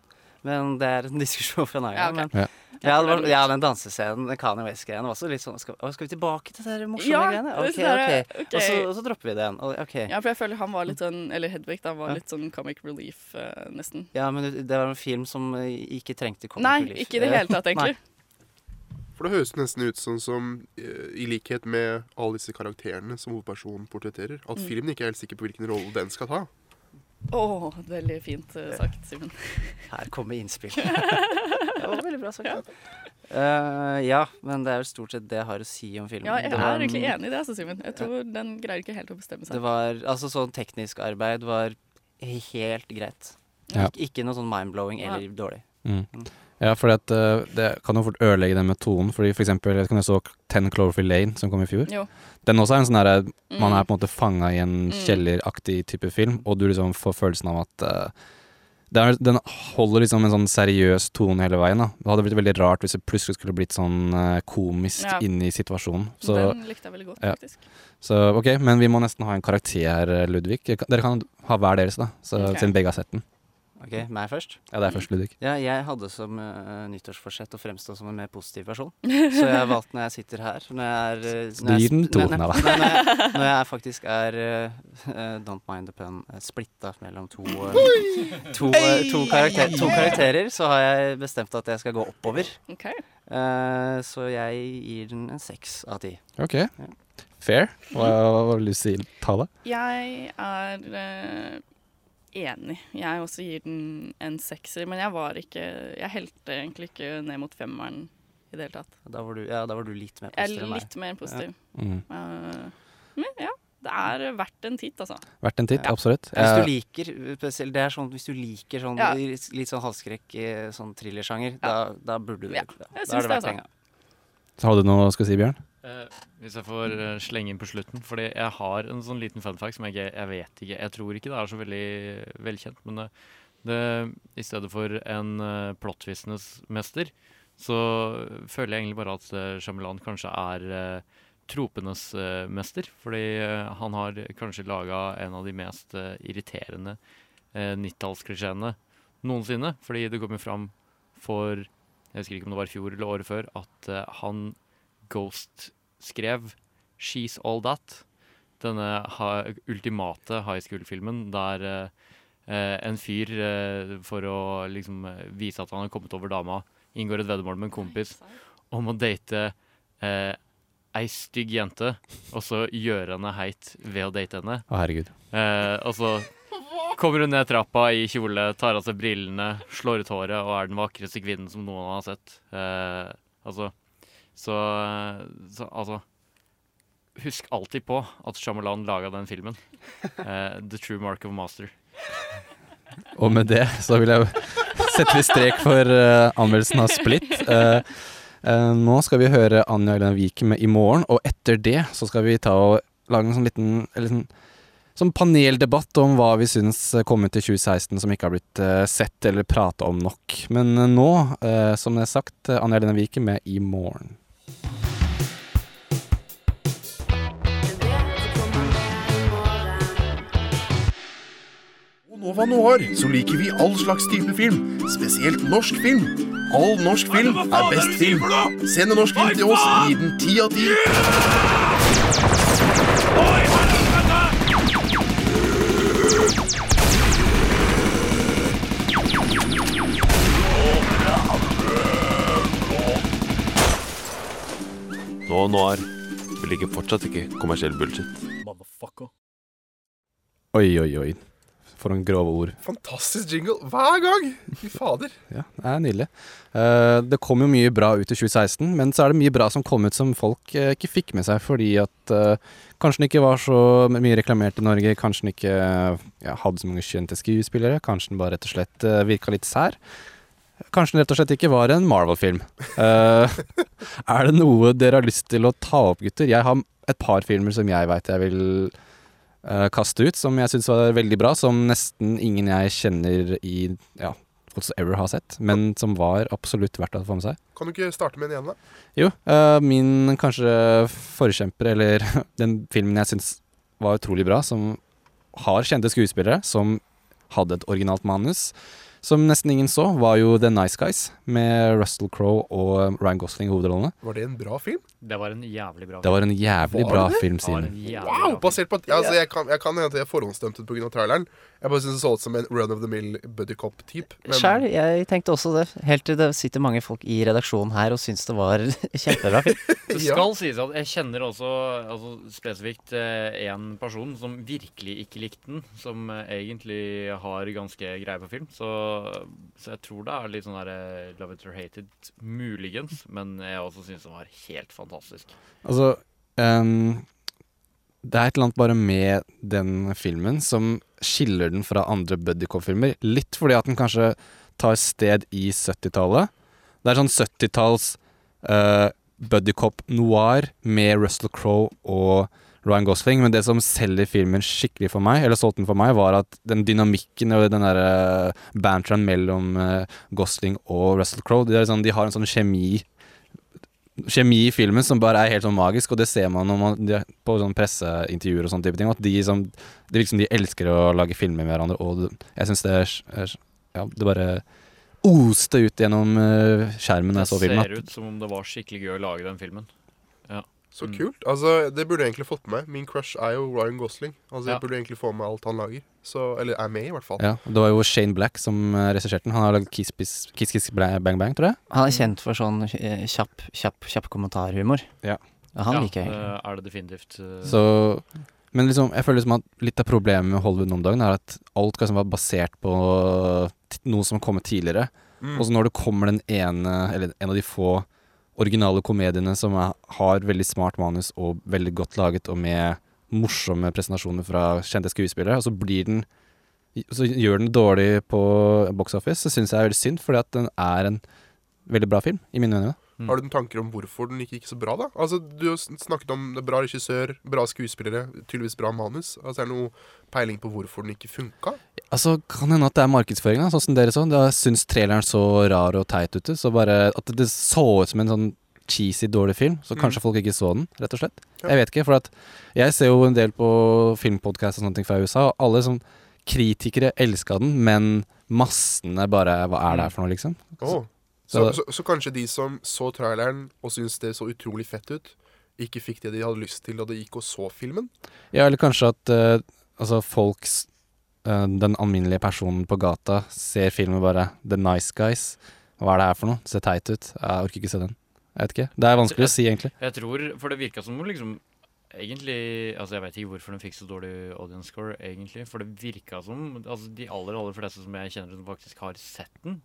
Men det er en diskusjon for en annen Ja, gang. ok. men- Ja. Ja, det var, ja, den dansescenen, den Kanye West-greien, var også litt sånn skal, skal vi tilbake til de morsomme Ja, greiene? Ok, ok. okay. Og, så, og så dropper vi den. Og, ok. Ja, for jeg føler han var litt sånn Eller Hedvig, da, var Ja. litt sånn comic relief, uh, nesten. Ja, men det var en film som eh, ikke trengte comic Nei, relief. ikke i det hele tatt, egentlig. For det høres nesten ut sånn som, eh, i likhet med alle disse karakterene som hovedpersonen portretterer, at Mm. filmen ikke er helt sikker på hvilken rolle den skal ta. Å, veldig fint eh, sagt, Simen. Her kommer innspill. det var veldig bra sagt. Eh, ja, men det er jo stort sett det jeg har å si om filmen. Ja, jeg var er en- egentlig enig i det, altså, Simen. Jeg tror den greier ikke helt å bestemme seg. Det var, altså sånn teknisk arbeid var helt greit. Ja. Ik ikke noe sånn mind-blowing eller dårlig. Mm. Mm. Ja, for at eh, det kan jo fort ødelegge den med tonen. Fordi for eksempel, jeg kan jo så Ten Cloverfield Lane, som kom i fjor. Jo. Den også er en sånn derre Man Mm. er på en måte fanga i en Mm. kjelleraktig type film, og du liksom får følelsen av at uh, det er, Den holder liksom en sånn seriøs tone hele veien. da Det hadde blitt veldig rart hvis det plutselig skulle blitt sånn uh, komisk Ja. inn i situasjonen. Den likte jeg veldig godt, ja. faktisk. Så ok, men vi må nesten ha en karakter, eh, Ludvig. Dere kan ha hver deres, da, så, okay. siden begge har sett den. Ok, meg først? Ja, det er først, Ludvig. Ja, jeg hadde som uh, nyttårsforsett å fremstå som en mer positiv person. Så jeg har valgt når jeg sitter her Når jeg er eh, når du jeg gir den sp- to, nei, nei, nei da. nei, nei, Når jeg faktisk er eh, eh, Don't mind the pun uh, splitta mellom to, uh, to, eh, to, karakter, to karakterer, så har jeg bestemt at jeg skal gå oppover. Ok. Eh, så jeg gir den en seks av ti. Ok. Fair. Hva, hva vil du si, Tale? Jeg er eh, enig. Jeg også gir den en sekser, men jeg var ikke Jeg helte egentlig ikke ned mot femmeren i det hele tatt. Da var du, ja, da var du litt mer positiv enn meg. litt mer positiv. Ja. Mm. Uh, men ja, det er verdt en titt, altså. Verdt en titt, absolutt. Hvis du liker spesielt, Det er sånn hvis du liker sånn Ja. litt sånn halvskrekk, eh, sånn thrillersjanger, da, da burde du Ja, da, da er det det, verdt altså. penga. Har du noe å skal si, Bjørn? Eh, hvis jeg får eh, slenge inn på slutten, fordi jeg har en sånn liten fun fact som jeg, jeg vet ikke Jeg tror ikke det er så veldig velkjent, men det, det i stedet for en uh, plottvistnes mester, så føler jeg egentlig bare at uh, Shyamalan kanskje er uh, tropenes mester. Fordi han har kanskje laga en av de mest irriterende uh, 90-tallsklisjeene noensinne. Fordi det kom jo fram for jeg husker ikke om det var i fjor eller året før, at han Ghost skrev 'She's All That'. Denne ha ultimate high school-filmen der eh, eh, en fyr, eh, for å liksom vise at han har kommet over dama, inngår et veddemål med en kompis om å date eh, ei stygg jente, og så gjøre henne heit ved å date henne. Å, herregud. Eh, og så kommer hun ned trappa i kjole, tar av seg brillene, slår ut håret og er den vakreste kvinnen som noen har sett. Eh, altså så, så altså Husk alltid på at Shyamalan laga den filmen. Uh, The True Mark of a Master. Og med det så vil jeg sette vi strek for uh, anmeldelsen av Split. Uh, uh, nå skal vi høre Anja Elena Vik med 'I morgen', og etter det så skal vi ta og lage en sånn liten eller sånn, sånn paneldebatt om hva vi syns kom ut i 2016 som ikke har blitt sett eller prata om nok. Men nå, eh, som det er sagt, Anja Elena Vik med 'I morgen'. Nova Noir så liker vi all slags type film, spesielt norsk film. All norsk film er best film. Send en norsk film til oss, gi den ti av ti. Nå Noir. Vi liker fortsatt ikke kommersiell bullshit. Oi, oi, oi. For noen grove ord. Fantastisk jingle hver gang! Fy fader. Ja, det er nydelig. Uh, det kom jo mye bra ut i 2016, men så er det mye bra som kom ut som folk uh, ikke fikk med seg fordi at uh, kanskje den ikke var så mye reklamert i Norge, kanskje den ikke ja, hadde så mange kjente skuespillere, kanskje den bare rett og slett uh, virka litt sær. Kanskje den rett og slett ikke var en Marvel-film. Uh, er det noe dere har lyst til å ta opp, gutter? Jeg har et par filmer som jeg veit jeg vil uh, kaste ut, som jeg syns var veldig bra, som nesten ingen jeg kjenner i ja, whatsoever har sett, men som var absolutt verdt å få med seg. Kan du ikke starte med en igjen, da? Jo, Uh, min kanskje forkjemper, eller den filmen jeg syns var utrolig bra, som har kjente skuespillere, som hadde et originalt manus, som nesten ingen så, var jo The Nice Guys, med Russell Crowe og Ryan Gosling i hovedrollene. Var det en bra film? Det var en jævlig bra film. Det var en jævlig Var bra det det? film, Simen. Wow! Basert på at altså, jeg kan, jeg kan hende at jeg forhåndsdømte pga. traileren. Jeg bare synes det så ut som en run of the mill buddy cop-type. men- Sjæl, jeg tenkte også det. Helt til det sitter mange folk i redaksjonen her og syns det var kjempebra film. Det skal sies at jeg kjenner også altså, spesifikt én person som virkelig ikke likte den, som eh, egentlig har ganske greie på film. Så, så jeg tror det er litt sånn der eh, love it or hate it, muligens. Men jeg også syns den var helt fantastisk. Altså ehm, Det er et eller annet bare med den filmen som skiller den fra andre buddy cop-filmer. Litt fordi at den kanskje tar sted i 70-tallet. Det er sånn 70-talls uh, buddycop noir med Russell Crowe og Ryan Gosling, men det som selger filmen skikkelig for meg, eller solgte den for meg, var at den dynamikken og den derre banteren mellom eh, Gosling og Russell Crowe de, sånn, de har en sånn kjemi Kjemi i filmen som bare er helt sånn magisk, og det ser man man, på sånn presseintervjuer og sånne type ting. At de som Det virker som de elsker å lage filmer med hverandre, og jeg syns det er, Ja, det bare oste ut gjennom uh, skjermen da jeg så filmen. Det ser ut som om det var skikkelig gøy å lage den filmen. Ja. Så Mm. kult. Altså, Det burde jeg egentlig fått med. Min crush er jo Ryan Gosling. Altså, Ja. Jeg burde egentlig få med alt han lager. Så, eller er med, i hvert fall. Ja, Det var jo Shane Black som uh, regisserte den. Han har lagd Kiss, Kiss, Kiss Kiss Bang Bang, tror jeg. Han er kjent for sånn eh, kjapp, kjapp, kjapp kommentarhumor. Ja. han ja, liker jeg. det er det definitivt. eh. Så Men liksom, jeg føler liksom at litt av problemet med Hollywood nå om dagen er at alt skal liksom være basert på noe som har kommet tidligere. Mm. Og så når det kommer den ene, eller en av de få originale komediene som er, har veldig smart manus og veldig godt laget, og med morsomme presentasjoner fra kjente skuespillere, og så blir den Så gjør den dårlig på box office, så syns jeg er veldig synd, fordi at den er en veldig bra film, i mine øyne. Har du noen tanker om hvorfor den ikke gikk så bra, da? Altså, Du har snakket om det bra regissør, bra skuespillere, tydeligvis bra manus. Altså, Er det noe peiling på hvorfor den ikke funka? Altså, Kan hende at det er markedsføringa, sånn som dere så. Da syns traileren så rar og teit ute. Så bare at det så ut som en sånn cheesy, dårlig film. Så kanskje Mm. folk ikke så den, rett og slett. Ja. Jeg vet ikke, for at jeg ser jo en del på filmpodkast og sånne ting fra USA, og alle sånn kritikere elska den, men massene bare Hva er det her for noe, liksom? Åh. Så, så, så kanskje de som så traileren og syntes det så utrolig fett ut, ikke fikk det de hadde lyst til da de gikk og så filmen? Ja, eller kanskje at uh, altså folks uh, Den alminnelige personen på gata ser filmen bare The Nice Guys. Hva er det her for noe? Det ser teit ut. Jeg orker ikke se den. Jeg vet ikke. Det er vanskelig å si, egentlig. Jeg tror, for det virka som om liksom Egentlig Altså, jeg vet ikke hvorfor den fikk så dårlig audience score, egentlig. For det virka som Altså, de aller, aller fleste som jeg kjenner som faktisk har sett den,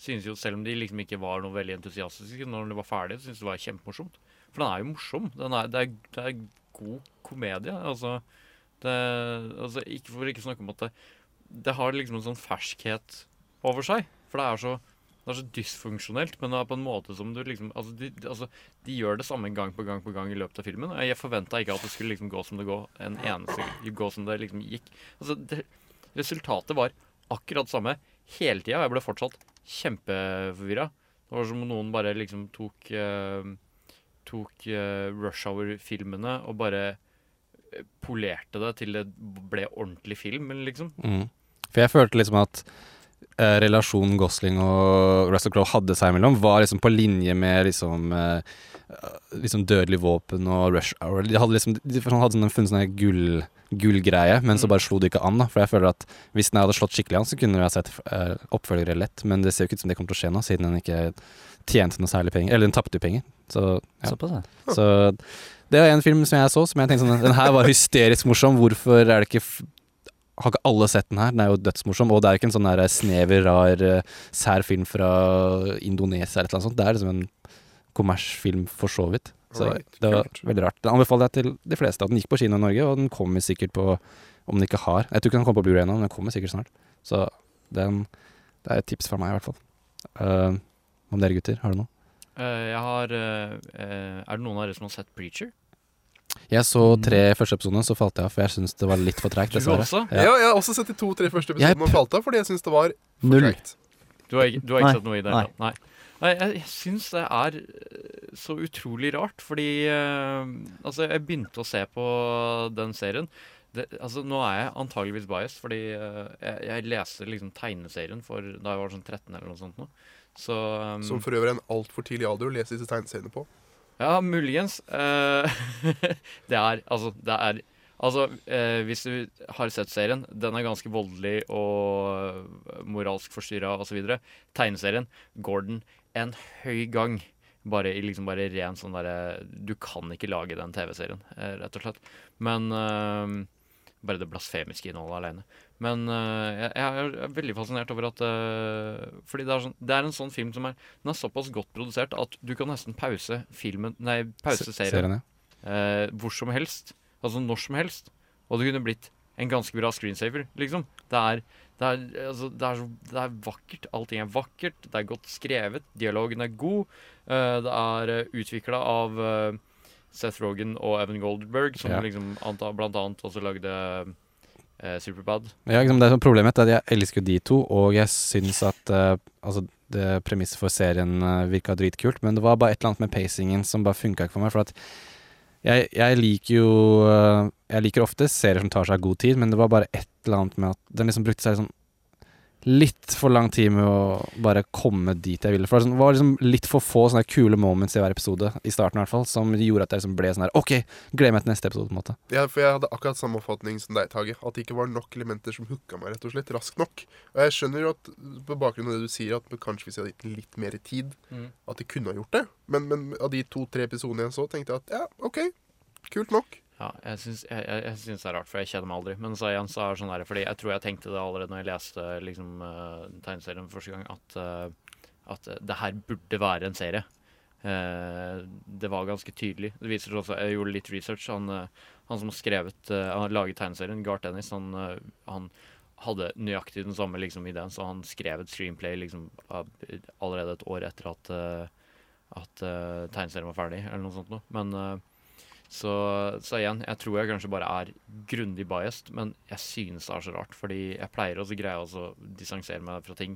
synes jo, selv om de liksom ikke var noe veldig entusiastiske når de var ferdige, syntes det var kjempemorsomt. For den er jo morsom. Er, det, er, det er god komedie. Altså, det, altså ikke For ikke snakke om at det, det har liksom en sånn ferskhet over seg. For det er så det er så dysfunksjonelt, men det er på en måte som du liksom altså de, altså, de gjør det samme gang på gang på gang i løpet av filmen. Jeg forventa ikke at det skulle liksom gå som det går en eneste gå som det liksom gikk. Altså, resultatet var akkurat samme hele tida, og jeg ble fortsatt kjempeforvirra. Det var som om noen bare liksom tok uh, Tok uh, Rush Hour-filmene og bare eh, polerte det til det ble ordentlig film, liksom. Mm. For jeg følte liksom at uh, relasjonen Gosling og Russell Crowe hadde seg imellom, var liksom på linje med liksom liksom Dødelig våpen og Rush Hour. De hadde liksom De hadde sånn, funnet sånn her gull, gullgreie, men så bare slo det ikke an. da For jeg føler at hvis den hadde slått skikkelig an, så kunne vi ha sett uh, oppfølgere lett. Men det ser jo ikke ut som det kommer til å skje nå, siden den ikke tjente noe særlig penger. Eller den tapte jo penger. Så, ja. Så det var en film som jeg så, som jeg tenkte sånn Den her var hysterisk morsom. Hvorfor er det ikke har ikke alle sett den her? Den er jo dødsmorsom. Og det er ikke en sånn der snever, rar, eh, sær film fra Indonesia eller et eller annet sånt. Det er liksom en kommersfilm for så vidt. Så right, det var kult. veldig rart. Den anbefaler jeg til de fleste. At Den gikk på kino i Norge, og den kommer sikkert på Om den ikke har Jeg tror ikke den kommer på Blu-ray ennå, men den kommer sikkert snart. Så den, det er et tips fra meg, i hvert fall. Uh, om dere gutter, har du noe? Uh, jeg har uh, eh, Er det noen av dere som har sett Preacher? Jeg så tre første episodene, så falt jeg av, for jeg syns det var litt for treigt. Du dessverre. også? Ja. jeg har også sett de to-tre første episodene og falt av fordi jeg syns det var for treigt. Du har ikke, du har ikke sett noe i det? Nei. Nei. Jeg, jeg syns det er eh, så utrolig rart, fordi eh, Altså, jeg begynte å se på den serien. Det, altså, nå er jeg antageligvis biased, fordi eh, jeg, jeg leste liksom tegneserien for da jeg var sånn 13 eller noe sånt nå. Så um, Som for øvrig er en altfor tidlig alder å lese disse tegneseriene på. Ja, muligens. Eh, det er altså Det er Altså, eh, hvis du har sett serien, den er ganske voldelig og moralsk forstyrra osv. Tegneserien Gordon en høy gang. Bare i liksom bare ren sånn derre Du kan ikke lage den TV-serien, eh, rett og slett. Men uh, Bare det blasfemiske innholdet alene. Men uh, jeg, jeg er veldig fascinert over at uh, Fordi det er, sånn, det er en sånn film som er Den er såpass godt produsert at du kan nesten pause filmen Nei, pause Se- serien eh, hvor som helst. Altså når som helst. Og det kunne blitt en ganske bra screensaver, liksom. Det er, det er, altså, det er, så, det er vakkert. Allting er vakkert. Det er godt skrevet. Dialogen er god. Uh, det er uh, utvikla av uh, Seth Rogan og Evan Goldberg, som Ja. liksom anta, blant annet også lagde uh, Superbad. Ja, liksom, det er sånn Problemet er at jeg elsker de to, og jeg syns at eh, altså, premisset for serien uh, virka dritkult, men det var bare et eller annet med pacingen som bare funka ikke for meg. For at jeg, jeg liker jo eh, Jeg liker ofte serier som tar seg god tid, men det var bare et eller annet med at den liksom brukte seg sånn litt for lang tid med å bare komme dit jeg ville. For det var sånn- liksom litt for få sånne kule moments i hver episode, i starten i hvert fall, som gjorde at jeg liksom ble sånn her OK, gleder meg til neste episode, på en måte. Ja, for jeg hadde akkurat samme oppfatning som deg, Tage. At det ikke var nok elementer som hooka meg rett og slett raskt nok. Og jeg skjønner jo at på bakgrunn av det du sier, at kanskje hvis jeg hadde gitt litt mer tid, Mm. at de kunne ha gjort det. Men, men av de to-tre episodene jeg så, tenkte jeg at ja, OK, kult nok. Ja, jeg syns, jeg, jeg, jeg syns det er rart, for jeg kjenner meg aldri. Men så igjen så er det sånn her, fordi jeg tror jeg tenkte det allerede når jeg leste liksom, uh, tegneserien første gang, at, uh, at det her burde være en serie. Uh, det var ganske tydelig. Det viser seg også, Jeg gjorde litt research. Han, han som har skrevet Han laget tegneserien, Garth Ennis, han, han hadde nøyaktig den samme liksom, ideen, så han skrev et screenplay liksom, allerede et år etter at, at tegneserien var ferdig, eller noe sånt noe. Men så, så igjen, jeg tror jeg kanskje bare er grundig biased, men jeg synes det er så rart. Fordi jeg pleier også greie å distansere meg fra ting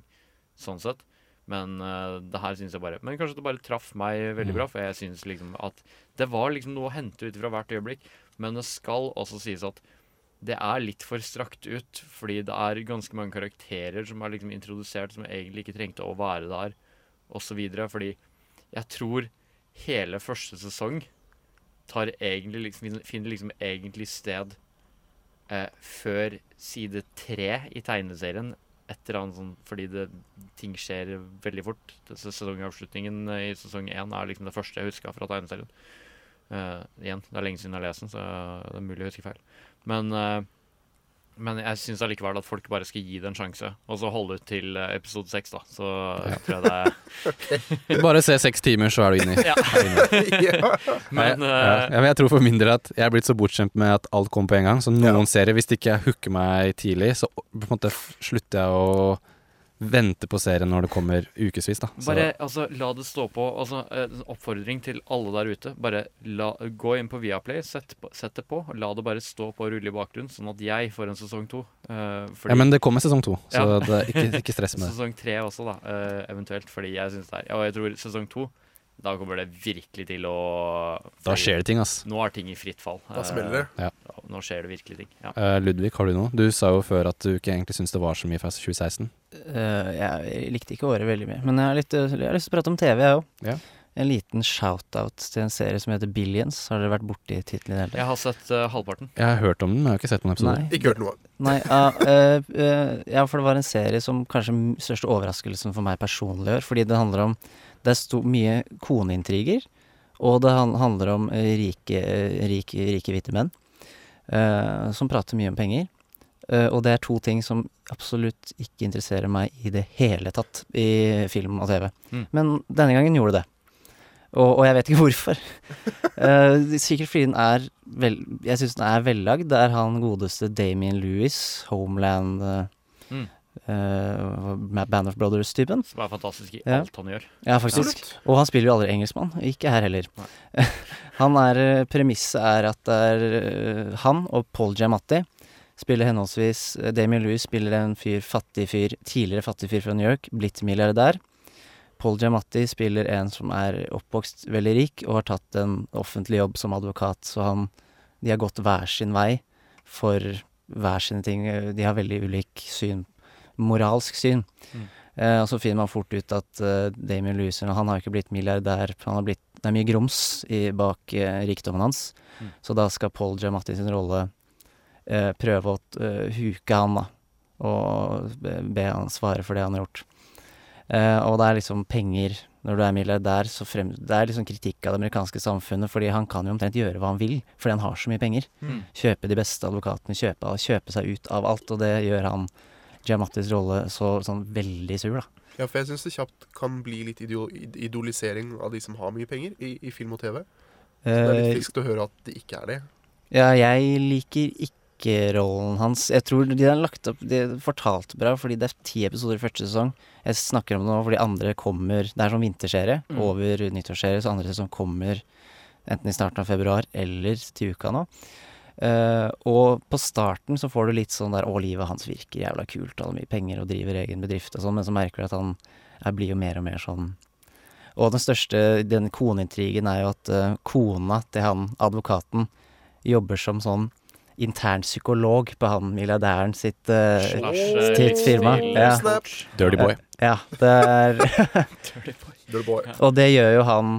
sånn sett. Men uh, det her synes jeg bare Men kanskje det bare traff meg veldig bra, for jeg synes liksom at det var liksom noe å hente ut fra hvert øyeblikk. Men det skal også sies at det er litt for strakt ut, fordi det er ganske mange karakterer som er liksom introdusert som egentlig ikke trengte å være der, osv. Fordi jeg tror hele første sesong tar egentlig liksom, finner- liksom egentlig sted eh, før side tre i tegneserien. Et eller annet sånn, fordi det, ting skjer veldig fort. Sesongavslutningen eh, i sesong én er liksom det første jeg huska fra tegneserien. Eh, igjen, det er lenge siden jeg har lest den, så det er mulig å huske feil. Men, eh, men jeg syns allikevel at folk bare skal gi det en sjanse, og så holde ut til eh, episode seks, da. Så tror jeg det er Bare se seks timer, så er du inni. Ja. Inni. Ja. Men, ja, eh, jeg tror for min del at jeg er blitt så bortskjemt med at alt kommer på en gang. Så noen serier, hvis det ikke jeg hooker meg tidlig, så på en måte slutter jeg å vente på serien når det kommer ukevis. Bare altså, la det stå på. Altså, en oppfordring til alle der ute. Bare la, gå inn på Viaplay, sett, sett det på, la det bare stå på og rulle i bakgrunnen, sånn at jeg får en sesong to. Uh, fordi- Ja, men det kommer sesong to, så Ja. det, ikke, ikke stress med det. Sesong tre også, da, uh, eventuelt, fordi jeg syns det er og jeg tror sesong to da kommer det virkelig til å Da skjer det ting, ass. Nå er ting i fritt fall. Da smeller det. Ja. Nå skjer det virkelig ting. Ja. Uh, Ludvig, har du noe? Du sa jo før at du ikke egentlig syntes det var så mye fra 2016. Uh, jeg likte ikke året veldig mye, men jeg har, litt, eh, jeg har lyst til å prate om TV, jeg òg. Ja. En liten shout-out til en serie som heter Billions. Har dere vært borti tittelen i det hele tatt? Jeg har sett uh, halvparten. Jeg har hørt om den, men jeg har ikke sett noen episoder. Nei. Ikke hørt noe. Nei, ja, eh, eh, ja, for det var en serie som kanskje største overraskelsen for meg personlig gjør, fordi det handler om Det er mye koneintriger, og det han, handler om eh, rike, eh, rike, rike hvite menn uh, som prater mye om penger. Uh, og det er to ting som absolutt ikke interesserer meg i det hele tatt i film og TV. Mm. Men denne gangen gjorde det. Og, og jeg vet ikke hvorfor. uh, sikkert fordi den er vel, Jeg syns den er vellagd. Det er han godeste Damien Lewis, Homeland uh, Mm. Eh, Band of Brothers-typen. Som er fantastisk i Ja. alt han gjør. Ja, faktisk. Absolutt. Og han spiller jo aldri engelskmann. Ikke her heller. han er eh, Premisset er at det er eh, han og Paul Giamatti spiller henholdsvis Damien Lewis spiller en fyr, fattig fyr, tidligere fattig fyr fra New York, blitt milliardær. Paul Giamatti spiller en som er oppvokst veldig rik og har tatt en offentlig jobb som advokat, så han De har gått hver sin vei for hver sine ting. De har veldig ulik syn, moralsk syn. Mm. Eh, og så finner man fort ut at eh, Damien Lewis han har ikke blitt milliardær. Han har blitt, det er mye grums i, bak eh, rikdommen hans. Mm. Så da skal Paul Giamatti sin rolle eh, prøve å eh, huke han, da. Og be, be han svare for det han har gjort. Eh, og det er liksom penger Når du er milliardær, så frem, Det er liksom kritikk av det amerikanske samfunnet, fordi han kan jo omtrent gjøre hva han vil, fordi han har så mye penger. Mm. Kjøpe de beste advokatene, kjøpe, kjøpe seg ut av alt, og det gjør han Giamattis rolle så sånn veldig sur, da. Ja, for jeg syns det kjapt kan bli litt idol idolisering av de som har mye penger i, i film og TV. Så det er Eh, litt friskt å høre at det ikke er det. Ja, jeg liker ikke rollen hans Jeg tror de har lagt opp De fortalte bra, fordi det er ti episoder i første sesong. Jeg snakker om det nå fordi andre kommer Det er sånn vinterserie Mm. over nyttårsserie, så andre sesong kommer enten i starten av februar eller til uka nå. Eh, og på starten så får du litt sånn der Å, livet hans virker jævla kult, han har mye penger og driver egen bedrift og sånn, men så merker du at han er, blir jo mer og mer sånn Og den største, den koneintrigen er jo at uh, kona til han advokaten jobber som sånn intern psykolog på han milliardæren sitt, uh, Slash, sitt firma. livsstil- Dirty boy. Ja, det er Dirty boy. Og det gjør jo han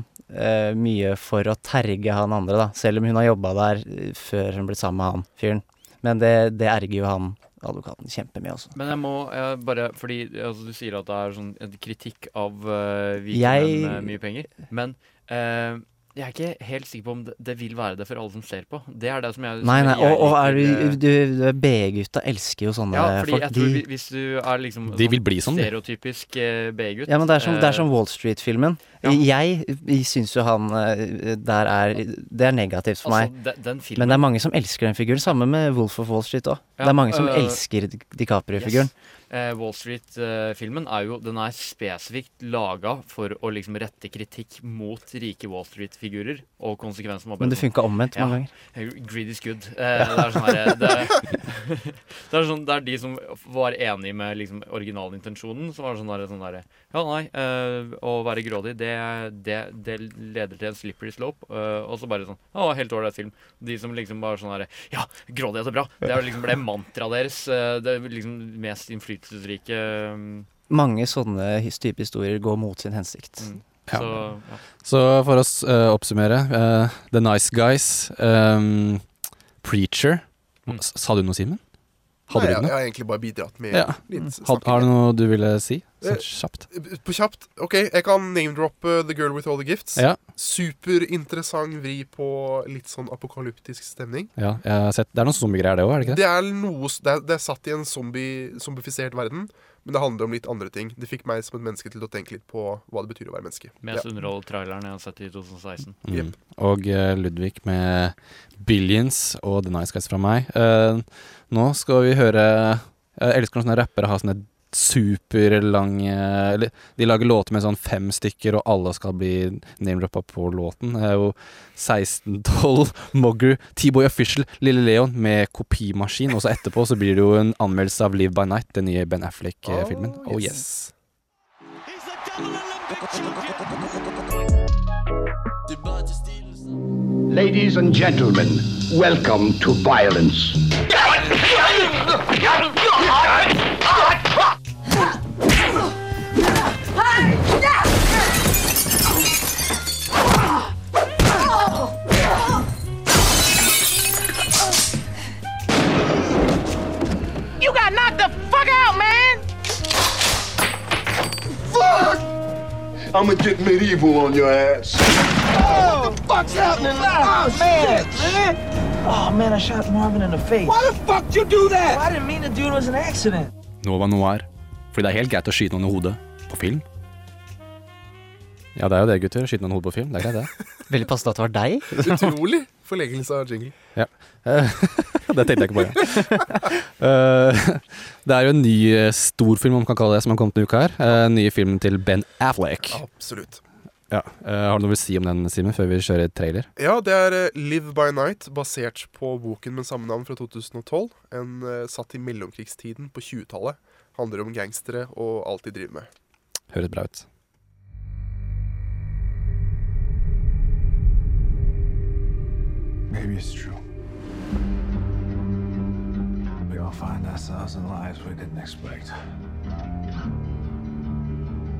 mye for å terge han andre, da. Selv om hun har jobba der eh, før hun ble sammen med han fyren. Men det, det erger jo han advokaten kjemper med også. Men jeg må jeg bare Fordi altså, du sier at det er sånn en kritikk av uh, hvite Jeg- menn med mye penger. Men eh, jeg er ikke helt sikker på om det, det vil være det for alle som ser på. Det er det som jeg Nei, nei, jeg og, og er du, du, du er BG-gutta elsker jo sånne Ja, fordi folk. jeg tror De, hvis du er liksom De vil bli sånn, stereotypisk eh, BE-gutt ja, men det er som, det er eh, som Wall Street-filmen. ja. Jeg, jeg syns jo han eh, der er Det er negativt for Altså, meg. Den, den filmen- Men det er mange som elsker den figuren. Samme med Wolf of Wall Street òg. Ja, det er mange som øh, elsker DiCaprio-figuren. Yes. Eh, Wall Street-filmen er jo Den er spesifikt laga for å liksom rette kritikk mot rike Wall Street-figurer og konsekvensen var Men det funka omvendt mange ganger. Greed is good. Eh, det er sånn her, det, det, er sånn, det er de som var enig med liksom originalintensjonen, som var sånn derre sånn der, Ja, nei, eh, å være grådig, det, det, leder til en slippery slope. eh, og så bare sånn Å, helt ålreit film. De som liksom bare sånn herre Ja, grådighet er bra. Det er liksom ble mantraet deres. eh, det er liksom mest innflytelsesrike um, Mange sånne type historier går mot sin hensikt. Mm. Ja. Så, ja. Så for å s- eh, oppsummere uh, The Nice Guys, um, Preacher mm. Sa du noe, Simen? Hadde Nei, du jeg, jeg har egentlig bare bidratt med Ja. litt snakking. har du noe du ville si? Sånn Eh, kjapt. På kjapt? OK, jeg kan name-droppe The Girl With All The Gifts. Ja. Superinteressant vri på litt sånn apokalyptisk stemning. Ja, jeg har sett, det er noen zombiegreier, det òg, er det ikke det? Det er noe Det er, det er satt i en zombie, zombifisert verden, men det handler om litt andre ting. Det fikk meg som et menneske til å tenke litt på hva det betyr å være menneske. Mest Ja. underholdt traileren jeg har sett i 2016. Mm. Og uh, Ludvig med Billions og The Nice Guys fra meg. Uh, nå skal vi høre Jeg elsker når sånne rappere har sånne superlange Eller de lager låter med sånn fem stykker, og alle skal bli name-droppa på låten. Det er jo 1612, Mogger, T-Boy Official, Lille Leon med kopimaskin. Og så etterpå så blir det jo en anmeldelse av Live by Night, den nye Ben Affleck-filmen. Oh, yes. Ladies and gentlemen, welcome to violence. I'ma get medieval on your ass. Oh, what the fuck's happening? Oh, man, man! Oh, man, I shot Marvin in the face. Why the fuck you do that? I didn't mean to do it. It was an accident. Nova Noir. Fordi det er helt greit å skyte noen i hodet på film. Ja, det er jo det, gutter. Skyte noen i hodet på film. Det er greit, det. Veldig passende at det var deg. Utrolig forlengelse av jingle. Ja. Eh, det tenkte jeg ikke på, ja. Eh, det er jo en ny eh, storfilm, om man kan kalle det, som har kommet denne uka her. Den nye filmen til Ben Affleck. Absolutt. Ja. eh, har du noe å si om den, Simen, før vi kjører trailer? Ja, det er eh, Live by Night, basert på boken med samme navn fra 2012. En eh, satt i mellomkrigstiden på 20-tallet. Handler om gangstere og alt de driver med. Høres bra ut. Maybe it's true. We all find ourselves in lives we didn't expect.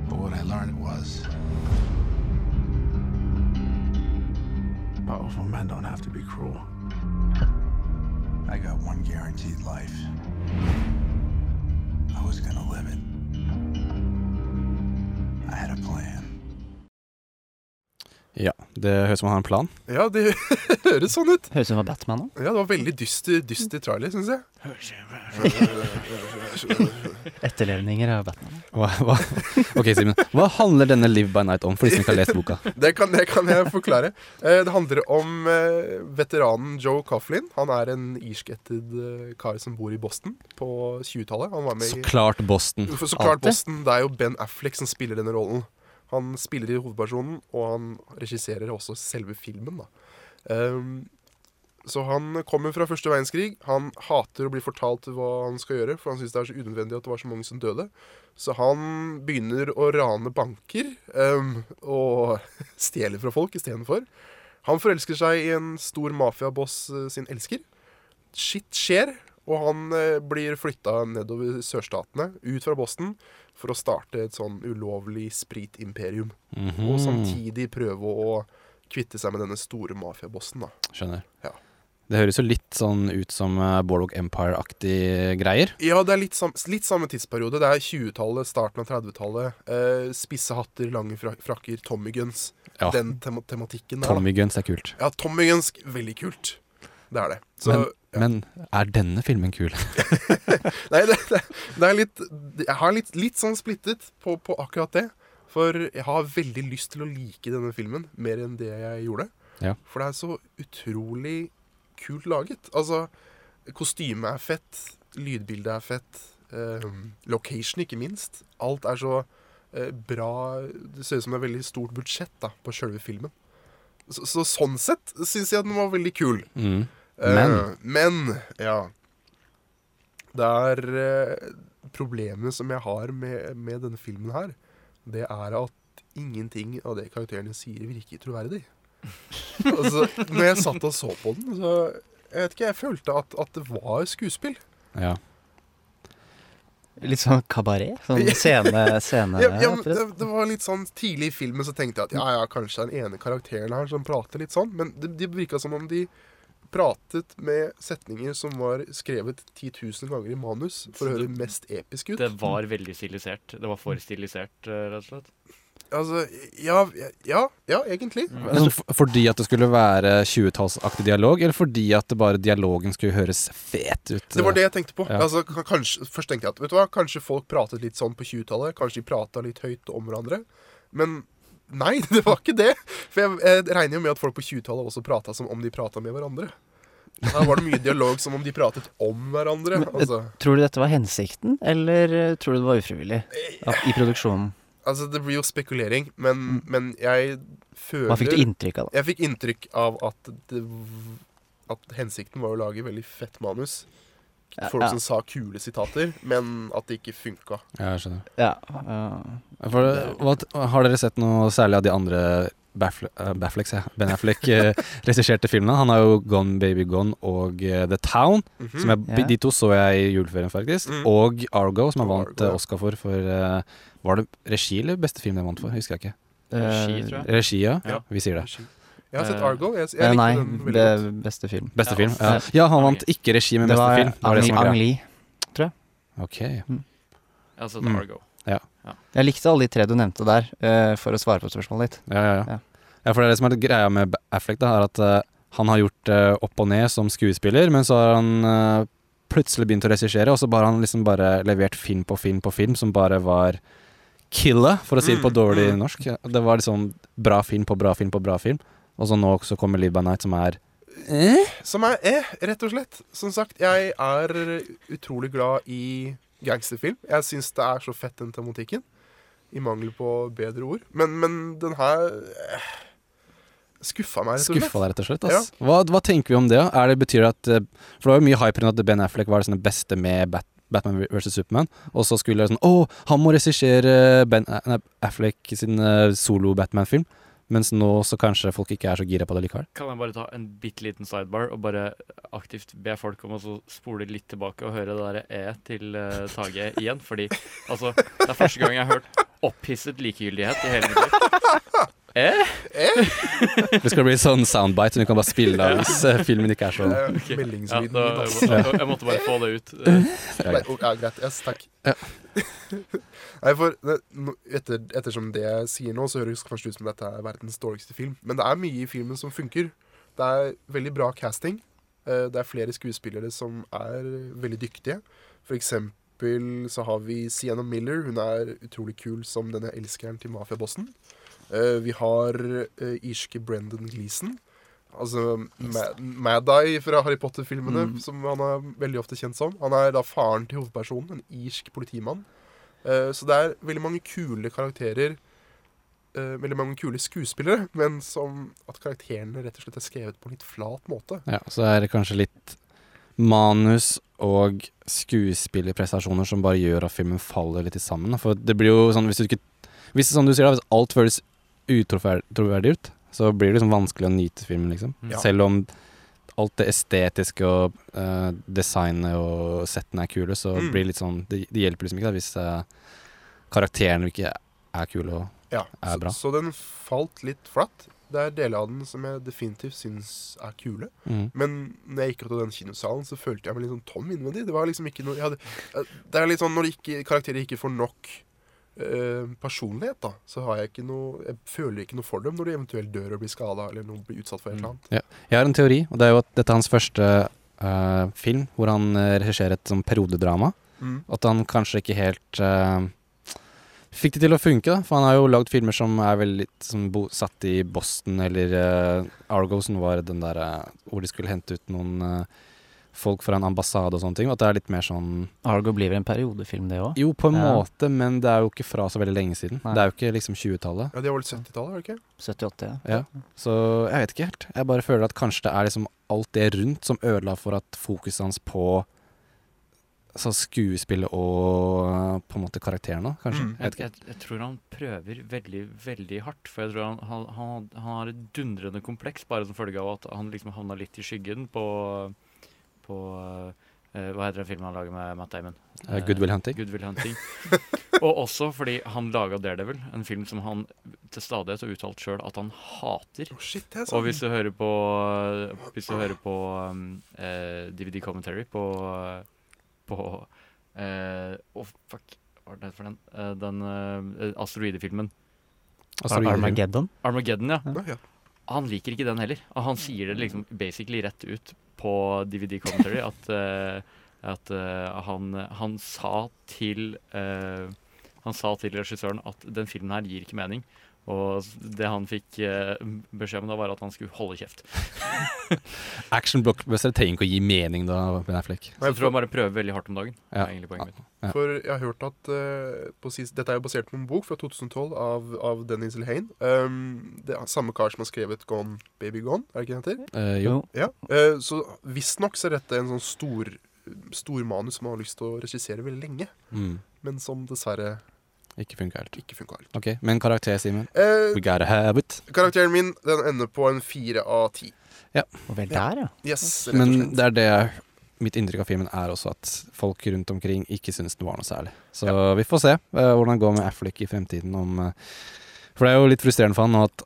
But what I learned was powerful men don't have to be cruel. I got one guaranteed life. I was gonna live it. I had a plan. Ja, det høres ut som han har en plan. Ja, det høres sånn ut. Høres ut som Batman òg. Ja, det var veldig dyster, dyster trailer, syns jeg. Etterlevninger av Batman. Hva, hva? Ok, Simen. Hva handler denne Live by Night om, for de som ikke har lest boka? Det kan, det kan jeg forklare. Eh, Det handler om eh, veteranen Joe Coughlin. Han er en irskættet eh, kar som bor i Boston på 20-tallet. Han var med Så klart Boston. Så klart Alltid. Boston. Det er jo Ben Affleck som spiller denne rollen. Han spiller i hovedpersonen, og han regisserer også selve filmen. Ehm, så han kommer fra første verdenskrig. Han hater å bli fortalt hva han skal gjøre, for han syns det er så unødvendig at det var så mange som døde. Så han begynner å rane banker um, og stjele fra folk istedenfor. Han forelsker seg i en stor mafiaboss eh, sin elsker. Shit skjer, og han eh, blir flytta nedover sørstatene, ut fra Boston, for å starte et sånn ulovlig spritimperium. Mhm. Og samtidig prøve å kvitte seg med denne store mafiabossen, da. Skjønner. Ja. Det høres jo litt sånn ut som Borlog Empire-aktig greier. Ja, det er litt, sam litt samme tidsperiode. Det er 20-tallet, starten av 30-tallet. Eh, spisse hatter, lange frak frakker, Tommy Guns. Ja. Den tema tematikken der. Tommy Guns er kult. Ja, Tommy Guns, veldig kult. Det er det. Så, Men, men er denne filmen kul? Nei, det, det, det er litt Jeg har litt, litt sånn splittet på, på akkurat det. For jeg har veldig lyst til å like denne filmen mer enn det jeg gjorde. Ja. For det er så utrolig kult laget. Altså, kostymet er fett, lydbildet er fett, eh, location ikke minst. Alt er så eh, bra Det ser ut som det er veldig stort budsjett da, på sjølve filmen. Så, så sånn sett syns jeg den var veldig kul. Mm. Eh, Men men, ja Det er eh, Problemet som jeg har med, med denne filmen her, det er at ingenting av det karakterene sier, virker troverdig. altså, når jeg satt og så på den, så Jeg vet ikke, jeg følte at, at det var skuespill. Ja. Litt sånn kabaret? Sånn scene, scene ja, ja, men det, det var litt sånn Tidlig i filmen så tenkte jeg at ja, ja, kanskje den ene karakteren her som prater litt sånn, men det, det virka som om de pratet med setninger som var skrevet 10 000 ganger i manus for å høre mest episk ut. Det var veldig stilisert. Det var for stilisert, eh, rett og slett. Altså, ja, ja, ja egentlig. Altså, fordi at det skulle være 20-tallsaktig dialog, eller fordi at det bare dialogen skulle høres fet ut? Det var det jeg tenkte på. Ja. Altså, kanskje, først tenkte jeg at vet du hva, kanskje folk pratet litt sånn på 20-tallet. Kanskje de prata litt høyt om hverandre. Men nei, det var ikke det. For jeg, jeg regner jo med at folk på 20-tallet også prata som om de prata med hverandre. Da var det mye dialog som om de pratet om hverandre. Altså, Tror du dette var hensikten, eller eh, tror du det var ufrivillig i produksjonen? altså det blir jo spekulering, men, men jeg føler Hva fikk du inntrykk av, da? Jeg fikk inntrykk av at, det, at hensikten var å lage veldig fett manus. Folk ja. som sa kule sitater, men at det ikke funka. Ja, jeg skjønner. Ja, uh, For, hva, har dere sett noe særlig av de andre Baffle, uh, Bafflecks, ja. Ben Affleck eh, regisserte filmene? Han har jo Gone Baby Gone og uh, The Town. Mhm. som jeg, yeah. De to så jeg i juleferien, faktisk. Mm. Og Argo, som han vant Argo, ja. eh, Oscar for. for eh, var det regi eller beste film den vant for? Husker jeg ikke. Regi, tror jeg. Regi, ja. Ja. Vi sier det. Jeg har sett Eh, Argo. Jeg, jeg Eh, likte Nei, den det er beste film. Beste Ja. film? Ja. ja, han vant ikke regi, med beste film. Det var Ang, Ang. Lee, tror jeg. Ok. Jeg har sett Mm. Argo. Ja. Jeg likte alle de tre du nevnte der, uh, for å svare på spørsmålet ditt. Ja, ja, ja. Ja. ja, for det er det som er greia med Affleck, da, er at uh, han har gjort det opp og ned som skuespiller, men så har han eh, plutselig begynt å regissere, og så bare har han liksom bare levert film på film på film som bare var killer, for å si det på Mm, dårlig mm. norsk. Det var liksom bra film på bra film på bra film, og så nå også kommer Live by Night, som er eh? Som er eh, rett og slett. Som sagt, jeg er utrolig glad i gangsterfilm. Jeg syns det er så fett, den tematikken. I mangel på bedre ord. Men, men den her eh, skuffa meg, rett og slett. Skuffa deg, rett og slett. Ass. Hva, hva tenker vi om det? Er det betyr at eh, For det var jo mye hype rundt at Ben Affleck var det sånne beste med Bat Batman vs. Superman. Og så skulle det sånn Å, han må regissere Ben Affleck sin eh, solo-Batman-film. Mens nå så kanskje folk ikke er så gira på det likevel. Kan jeg bare ta en bitte liten sidebar og bare aktivt be folk om å spole litt tilbake og høre det derre E til uh, Tage igjen? Fordi altså, det er første gang jeg har hørt opphisset likegyldighet i hele mitt liv. Eh? Det skal bli sånn soundbite som du kan bare spille av hvis uh, filmen ikke er sånn. Det Ok. Meldingslyden Ja, da- jeg må- jeg måtte bare få det ut. Nei, oh, ja, greit. Yes, takk. Nei, for etter, Ettersom det jeg sier nå, så høres det kanskje ut som dette er verdens dårligste film. Men det er mye i filmen som funker. Det er veldig bra casting. Eh, Det er flere skuespillere som er veldig dyktige. For eksempel så har vi Sienna Miller. Hun er utrolig kul som denne elskeren til mafiabossen. Uh, Vi har uh, irske Brendan Gleeson. Altså Mad-Eye fra Harry Potter-filmene, Mm. som han er veldig ofte kjent som. Han er da faren til hovedpersonen, en irsk politimann. Uh, så det er veldig mange kule karakterer. Uh, veldig mange kule skuespillere, men som at karakterene rett og slett er skrevet på en litt flat måte. Ja, så er det kanskje litt manus og skuespillerprestasjoner som bare gjør at filmen faller litt sammen. For det blir jo sånn, hvis du ikke Hvis, som du sier da, hvis alt føles utroverdig ut, så blir det liksom vanskelig å nyte filmen, liksom. Ja. Selv om alt det estetiske og uh, designet og settene er kule, så Mm. blir det litt sånn Det, det hjelper liksom ikke da, hvis uh, karakterene ikke er kule og Ja, er så, bra. så den falt litt flatt. Det er deler av den som jeg definitivt syns er kule. Mm. Men når jeg gikk ut av den kinosalen, så følte jeg meg litt sånn tom innvendig. Det var liksom ikke noe hadde, eh, Det er litt sånn når ikke, karakterer ikke får nok eh, personlighet, da, så har jeg ikke noe Jeg føler ikke noe for dem når de eventuelt dør og blir skada eller noe, blir utsatt for et eller annet. Ja. Jeg har en teori, og det er jo at dette er hans første eh, film hvor han uh, regisserer et sånn periodedrama. Mm. At han kanskje ikke helt eh, fikk det til å funke, da. For han har jo lagd filmer som er litt som bo, satt i Boston, eller uh, Argo, som var den der eh, hvor de skulle hente ut noen uh, folk fra en ambassade og sånne ting. og At det er litt mer sånn Argo blir vel en periodefilm, det òg? Jo, på en Ja. måte, men det er jo ikke fra så veldig lenge siden. Nei. Det er jo ikke liksom 20-tallet. Ja, Det var vel 70-tallet, var det ikke? 78, ja. Ja, så jeg vet ikke helt. Jeg bare føler at kanskje det er liksom alt det rundt som ødela for at fokuset hans på så skuespillet og på en måte karakterene, kanskje. Mm. Jeg Jeg, jeg, tror han prøver veldig, veldig hardt. For jeg tror han, han, han, han har et dundrende kompleks bare som følge av at han liksom havna litt i skyggen på, på Uh, Hva heter den filmen han lager med Matt Damon? Uh, Good Will Hunting. Good Will Hunting. Og også fordi han laga Daredevil, en film som han til stadighet har uttalt sjøl at han hater. shit, det er Og hvis du hører på Hvis du hører på um, uh, DVD Commentary på På eh, oh, fuck, hva er det for den? Eh, den eh, asteroidefilmen. Asteroide Armageddon? Armageddon, ja. Ja, ja. Han liker ikke den heller. Og han sier det liksom basically rett ut på DVD Commentary at, eh, at eh, han, han sa til eh, Han sa til regissøren at den filmen her gir ikke mening. Og det han fikk eh, beskjed om da, var at han skulle holde kjeft. Action blockbuster trenger ikke å gi mening da, Ben Affleck. Så jeg tror han bare prøver veldig hardt om dagen. Ja. er egentlig poenget mitt. Ja. For jeg har hørt at uh, på sis- Dette er jo basert på en bok fra 2012 av, av Dennis Lehane. Um, det er samme kar som har skrevet Gone Baby Gone, er det ikke det heter? Eh, jo. Ja. Uh, så visstnok så er dette en sånn stor, stor manus som man har lyst til å regissere veldig lenge. Mm. Men som dessverre Ikke funka helt. ikke funka helt. Ok, Men karakter, Simen? Eh, We gotta have it. Karakteren min den ender på en fire av ti. Ja. Og vel der, ja. Yes, rett og Men det er det jeg- Mitt inntrykk av filmen er også at folk rundt omkring ikke syns den var noe særlig. Så vi får se eh, hvordan det går med Affleck i fremtiden. Om, eh, for det er jo litt frustrerende for han nå at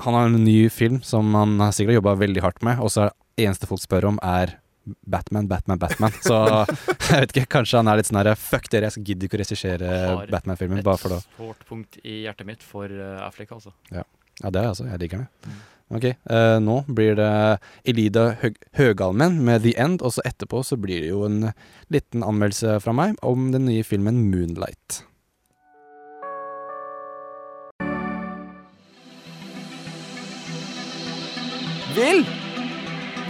han har en ny film som han sikkert har jobba veldig hardt med, og så er det eneste folk spør om, er Batman, Batman, Batman. Så jeg vet ikke, kanskje han er litt sånn her Fuck dere, jeg gidder ikke å regissere Batman-filmen bare for det. Et sårt punkt i hjertet mitt for eh, Affleck, altså. Ja, ja det er jeg altså. Jeg digger det. Ok, uh, nå blir det Elida Høg Høgalmen med The End, og så etterpå så blir det jo en liten anmeldelse fra meg om den nye filmen Moonlight. Vil!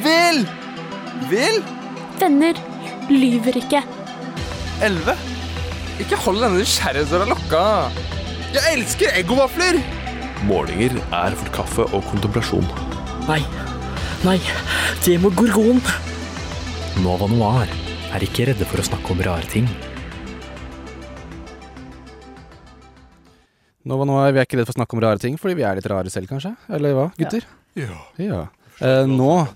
Vil! Vil! Venner lyver ikke. Elleve? Ikke hold denne nysgjerrighetsdøra lukka. Jeg elsker eggovafler! Målinger er for kaffe og kontemplasjon. Nei. Nei, det må gorgon. Nova Noir er ikke redde for å snakke om rare ting. Nå, Vi er ikke redde for å snakke om rare ting, fordi vi er litt rare selv, kanskje? Eller hva, gutter? Ja. Ja. Eh, nå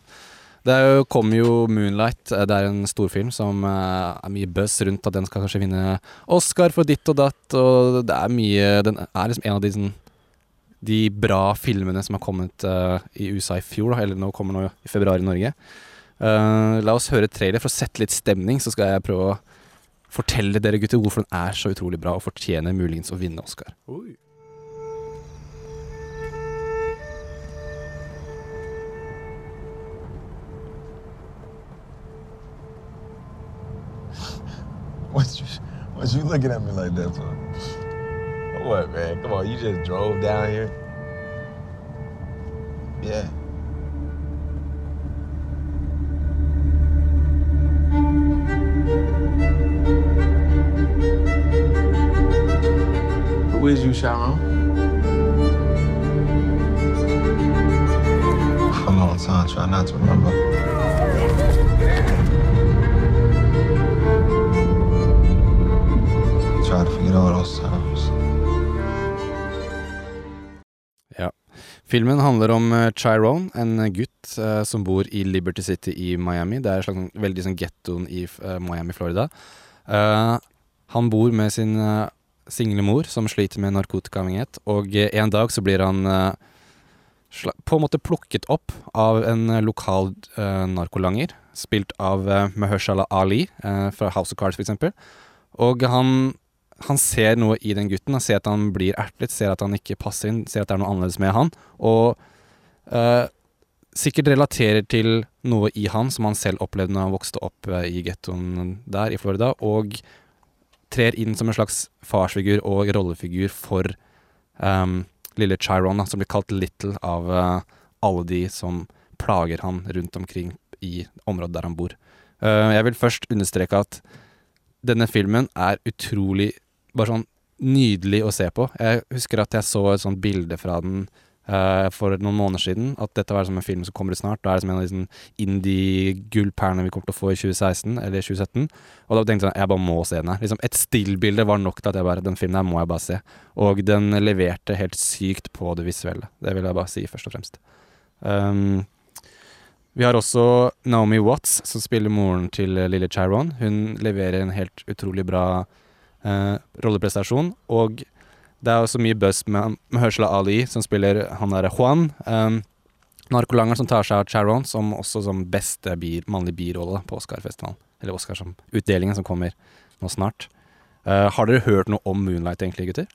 det jo, kommer jo Moonlight. eh, Det er en storfilm som eh, er mye buzz rundt at den skal kanskje vinne Oscar for ditt og datt, og det er mye Den er liksom en av de sånn de bra filmene som har kommet uh, i USA i fjor, da, eller nå kommer nå i februar i Norge. Uh, la oss høre trailer for å sette litt stemning, så skal jeg prøve å fortelle dere gutter hvorfor den er så utrolig bra og fortjener muligens å vinne Oscar. Oi. What you, what you looking at me like that for? What, man? Come on, you just drove down here. Yeah. Who is you, Sharon? For a long time, try not to remember. Times. Ja. Filmen handler om eh, Chiron, en gutt eh, som bor i Liberty City i Miami. Det er slags veldig sånn gettoen i eh, Miami, Florida. Eh, han bor med sin uh, single mor, som sliter med narkotikaavhengighet, og eh, en dag så blir han på en måte plukket opp av en lokal narkolanger, spilt av Mahershala Ali fra House of Cards, eksempel. Og han, han ser noe i den gutten. Han ser at han blir ertet, ser at han ikke passer inn, ser at det er noe annerledes med han. Og uh, sikkert relaterer til noe i han som han selv opplevde når han vokste opp uh, i gettoen der i Florida, og trer inn som en slags farsfigur og rollefigur for um, lille Chiron, da, som blir kalt Little av uh, alle de som plager han rundt omkring i området der han bor. Jeg vil først understreke at denne filmen er utrolig bare sånn nydelig å se på. Jeg husker at jeg så et sånt bilde fra den uh, for noen måneder siden. At dette var som en film som kommer ut snart. Da er det som en av de sånn indie-gullperlene vi kommer til å få i 2016 eller 2017. Og da tenkte jeg sånn, jeg bare må se den her. Liksom, et stillbilde var nok til at jeg bare Den filmen her må jeg bare se. Og den leverte helt sykt på det visuelle. Det vil jeg bare si, først og fremst. Um, vi har også Naomi Watts, som spiller moren til eh, lille Chiron. Hun leverer en helt utrolig bra rolleprestasjon. Og det er også mye buzz med, med Hørsla Ali, som spiller han derre Juan. Um, narkolangeren som tar seg av Charon, som også som beste bi, mannlig birolle på Oscarfestivalen. Eller Oscar som utdelingen som kommer nå snart. Uh, har dere hørt noe om Moonlight egentlig, gutter?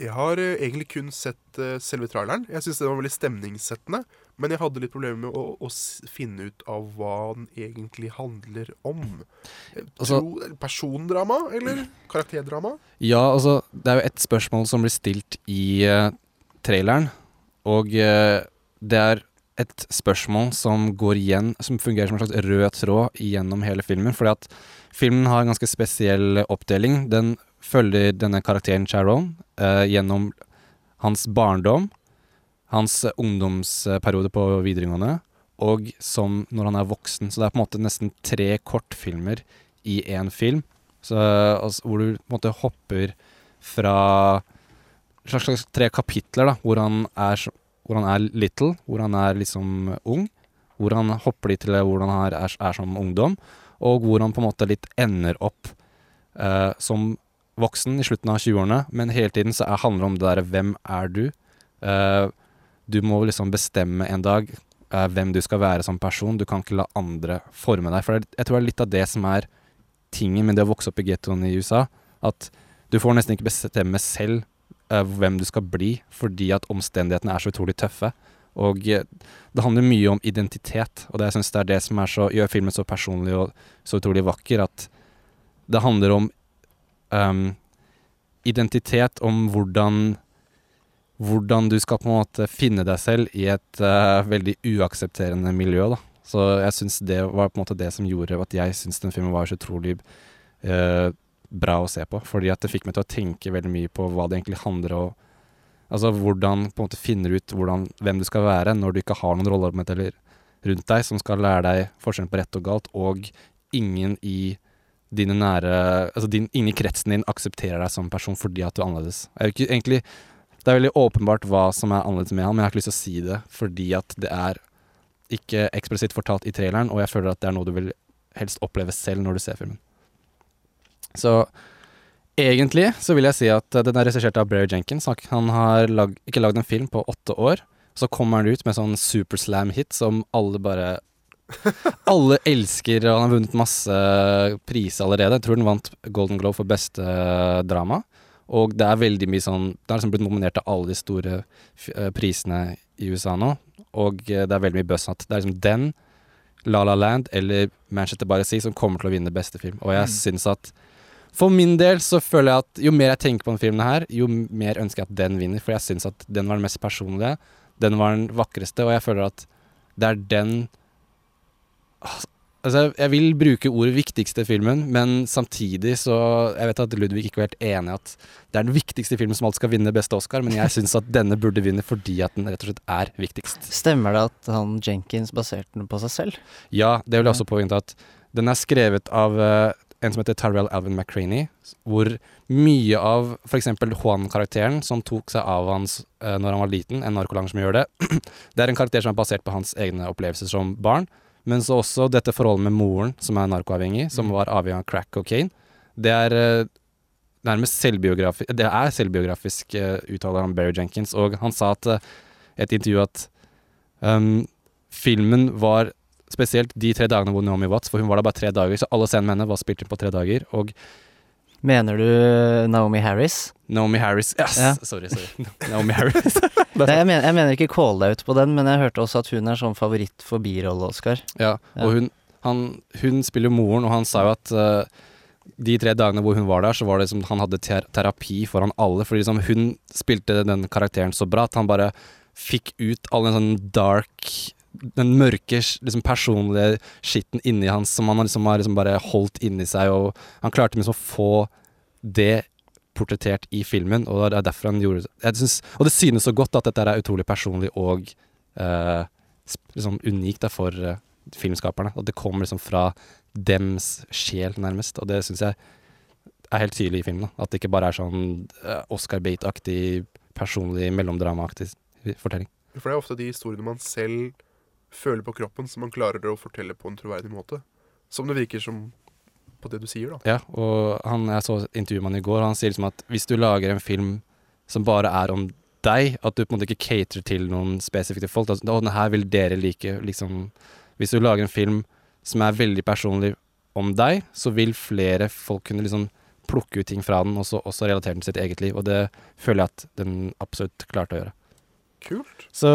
Jeg har uh, egentlig kun sett uh, selve traileren. Jeg syns den var veldig stemningssettende. Men jeg hadde litt problemer med å, å finne ut av hva den egentlig handler om. Jeg Altså- Tro, persondrama, eller karakterdrama? Ja, altså, det er jo et spørsmål som blir stilt i uh, traileren, og uh, det er et spørsmål som går igjen, som fungerer som en slags rød tråd gjennom hele filmen, fordi at filmen har en ganske spesiell oppdeling. Den følger denne karakteren Charon uh, gjennom hans barndom, hans ungdomsperiode på videregående, og som når han er voksen. Så det er på en måte nesten tre kortfilmer i én film, så, altså, hvor du på en måte hopper fra slags, slags tre kapitler, da, hvor han er, hvor han er little, hvor han er liksom ung, hvor han hopper litt til hvordan han er, er som ungdom, og hvor han på en måte litt ender opp eh, som voksen i slutten av 20-årene, men hele tiden så er, handler det om det derre hvem er du? Eh, du må liksom bestemme en dag eh, hvem du skal være som person. Du kan ikke la andre forme deg. For jeg tror det er litt av det som er tingen med det å vokse opp i gettoen i USA. At du får nesten ikke bestemme selv eh, hvem du skal bli, fordi at omstendighetene er så utrolig tøffe. Og eh, det handler mye om identitet, og det jeg synes det er det som så, gjør filmen så personlig og så utrolig vakker, at det handler om um, identitet, om hvordan hvordan du skal på en måte finne deg selv i et uh, veldig uaksepterende miljø. Da. Så jeg syns det var på en måte det som gjorde at jeg syns den filmen var så utrolig uh, bra å se på. Fordi at det fikk meg til å tenke veldig mye på hva det egentlig handler om. Altså hvordan på en måte finner ut hvordan, hvem du skal være når du ikke har noen rollemodeller rundt deg som skal lære deg forskjellen på rett og galt, og ingen i dine nære Altså din, ingen kretsen din aksepterer deg som person fordi at du er annerledes. Jeg er ikke, egentlig det er veldig åpenbart hva som er annerledes med han, men jeg har ikke lyst til å si det fordi at det er ikke eksplisitt fortalt i traileren, og jeg føler at det er noe du vil helst oppleve selv når du ser filmen. Så Egentlig så vil jeg si at eh, den er regissert av Barry Jenkins. Han- Han har lag, ikke lagd en film på åtte år. Så kommer han ut med sånn superslam-hit som alle bare Alle elsker, og han har vunnet masse priser allerede. Jeg tror den vant Golden Globe for beste eh, drama. Og det er veldig mye sånn Det har liksom blitt nominert til alle de store eh, prisene i USA nå. Og eh, det er veldig mye buzz at det er liksom den, La La Land eller Manchester by the Sea som kommer til å vinne beste film. Og jeg Mm. syns at for min del så føler jeg at jo mer jeg tenker på denne filmen her, jo mer ønsker jeg at den vinner. For jeg syns at den var den mest personlige, den var den vakreste, og jeg føler at det er den Altså, jeg vil bruke ordet viktigste filmen, men samtidig så Jeg vet at Ludvig ikke var helt enig i at det er den viktigste filmen som alltid skal vinne beste Oscar, men jeg syns at denne burde vinne fordi at den rett og slett er viktigst. Stemmer det at han Jenkins baserte den på seg selv? Ja, det vil jeg også påvente at den er skrevet av uh, en som heter Tyrell Alvin McCraney, hvor mye av f.eks. Juan-karakteren, som tok seg av hans uh, når han var liten, en narkolanger som gjør det, det er en karakter som er basert på hans egne opplevelser som barn, men så også dette forholdet med moren, som er narkoavhengig, som var avhengig av crack cocaine. Det er eh, nærmest selvbiografisk Det er selvbiografisk, uh, uttaler han Barry Jenkins, og han sa at eh, et intervju at um, filmen var Spesielt de tre dagene hvor Naomi Watts, for hun var der bare tre dager, så alle scenene med henne var spilt inn på tre dager. Og Mener du Naomi Harris? Naomi Harris yes, Ja. Sorry, sorry. Naomi Harris. Nei, jeg, mener, jeg mener ikke call deg ut på den, men jeg hørte også at hun er sånn favoritt for birolle-Oscar. Ja, og hun, han, hun spiller moren, og han sa jo at uh, de tre dagene hvor hun var der, så var det som han hadde ter terapi foran alle. Fordi liksom hun spilte den karakteren så bra at han bare fikk ut all den sånn dark Den mørke, liksom personlige skitten inni hans som han liksom har liksom bare holdt inni seg, og han klarte liksom å få det portrettert i filmen, og det er derfor han gjorde det. Synes, Og det synes så godt at dette er utrolig personlig og eh, liksom unikt for eh, filmskaperne. At det kommer liksom fra dems sjel, nærmest. Og det syns jeg er helt tydelig i filmen. Da. At det ikke bare er sånn eh, Oscar Bate-aktig, personlig, mellomdramaaktig fortelling. For det er ofte de historiene man selv føler på kroppen, som man klarer å fortelle på en troverdig måte. Som det virker som på det du sier, da. Ja, og han, jeg så intervjuet med han i går, og han sier liksom at hvis du lager en film som bare er om deg, at du på en måte ikke caterer til noen spesifikke folk, Altså, denne her vil dere like, liksom Hvis du lager en film som er veldig personlig om deg, så vil flere folk kunne liksom plukke ut ting fra den, og så også relatere den til sitt eget liv, og det føler jeg at den absolutt klarte å gjøre. Kult. Så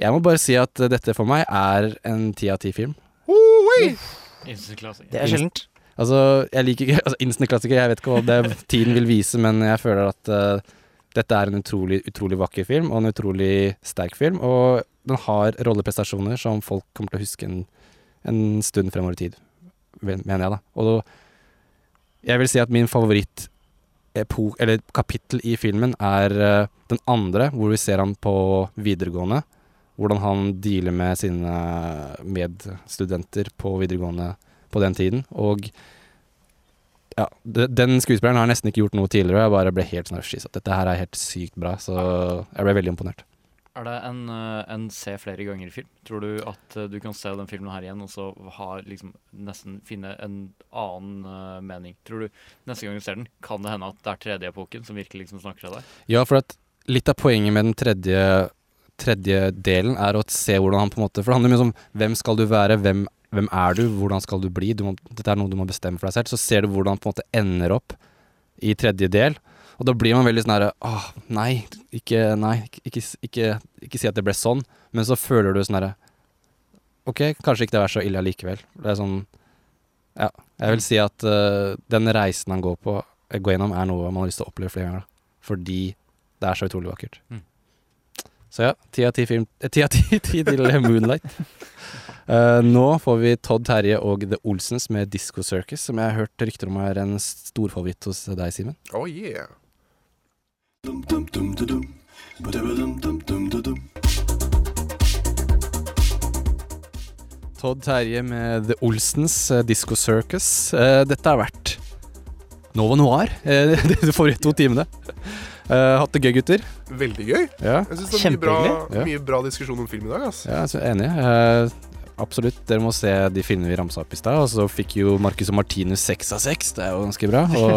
jeg må bare si at dette for meg er en ti av ti film. Det er sjeldent. Altså, jeg liker ikke altså, Instant-klassiker, jeg vet ikke hva det tiden vil vise, men jeg føler at uh, dette er en utrolig, utrolig vakker film, og en utrolig sterk film. Og den har rolleprestasjoner som folk kommer til å huske en, en stund fremover i tid, mener jeg, da. Og da, jeg vil si at min favoritt epo- eller kapittel i filmen er uh, den andre, hvor vi ser han på videregående. Hvordan han dealer med sine medstudenter på videregående på den tiden. Og ja, den skuespilleren har nesten ikke gjort noe tidligere. og Jeg bare ble helt sånn at Dette her er helt sykt bra. Så jeg ble veldig imponert. Er det en, eh, en se flere ganger i film? Tror du at eh, du kan se den filmen her igjen og så ha, liksom, nesten finne en annen eh, mening? Tror du neste gang du ser den, kan det hende at det er tredje epoken som virkelig liksom snakker til deg? Ja, for at litt av poenget med den tredje, tredje delen er å se hvordan han på en måte For det handler mye om hvem skal du være, hvem, hvem er du, hvordan skal du bli? Du må, dette er noe du må bestemme for deg selv. Så ser du hvordan han på en måte ender opp i tredje del. Og da blir man veldig sånn herre Åh, nei, ikke, nei, ikke, ikke, ikke, si at det ble sånn. Men så føler du sånn herre OK, kanskje ikke det er så ille allikevel. Det er sånn Ja. Jeg vil si at uh, den reisen han går på, går gjennom, er noe man har lyst til å oppleve flere ganger. Fordi det er så utrolig vakkert. Mm. Så ja, ti av ti film eh, til Moonlight. Uh, nå får vi Todd Terje og The Olsens med Disco Circus, som jeg har hørt rykter om er en storfavoritt hos deg, Simen. Oh yeah. Todd Terje med The Olsens uh, Disco Circus. Uh, dette har vært Nova Noir uh, de forrige to timene. Eh, hatt det gøy, gutter? Veldig gøy. Ja. Jeg syns det er mye bra, mye bra diskusjon om film i dag. Altså. Ja, jeg er enig. Uh, absolutt. Dere må se de filmene vi ramsa opp i stad. Og så fikk jo Marcus og Martinus seks av seks. Det er jo ganske bra. Og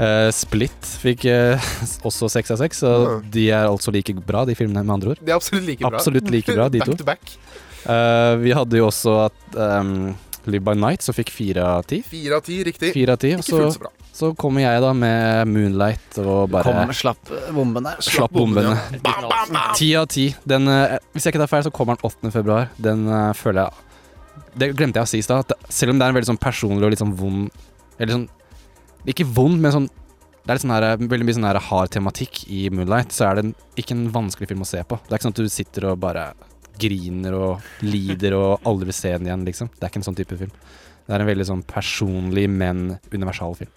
uh, Split fikk uh, også seks av seks. Og de er altså like bra, de filmene, med andre ord. De er absolutt like bra. Absolutt like bra, de Back to. to back. Eh, vi hadde jo også at um, Live by Night, som fikk fire av ti. Fire av ti, riktig. 4 av ti. Og Ikke fullt så så, bra. Så kommer jeg da med Moonlight og bare Kom, slapp bomben der. Slapp bombene. Ti av ti. Den, eh, Hvis jeg ikke tar feil, så kommer den 8. februar. Den eh, føler jeg Det glemte jeg å si i stad. Selv om det er en veldig sånn personlig og litt sånn vond Eller sånn Ikke vond, men sånn det er litt sånn her, veldig mye sånn her hard tematikk i Moonlight, så er det en, ikke en vanskelig film å se på. Det er ikke sånn at du sitter og bare griner og lider og aldri vil se den igjen, liksom. Det er ikke en sånn type film. Det er en veldig sånn personlig, men universal film.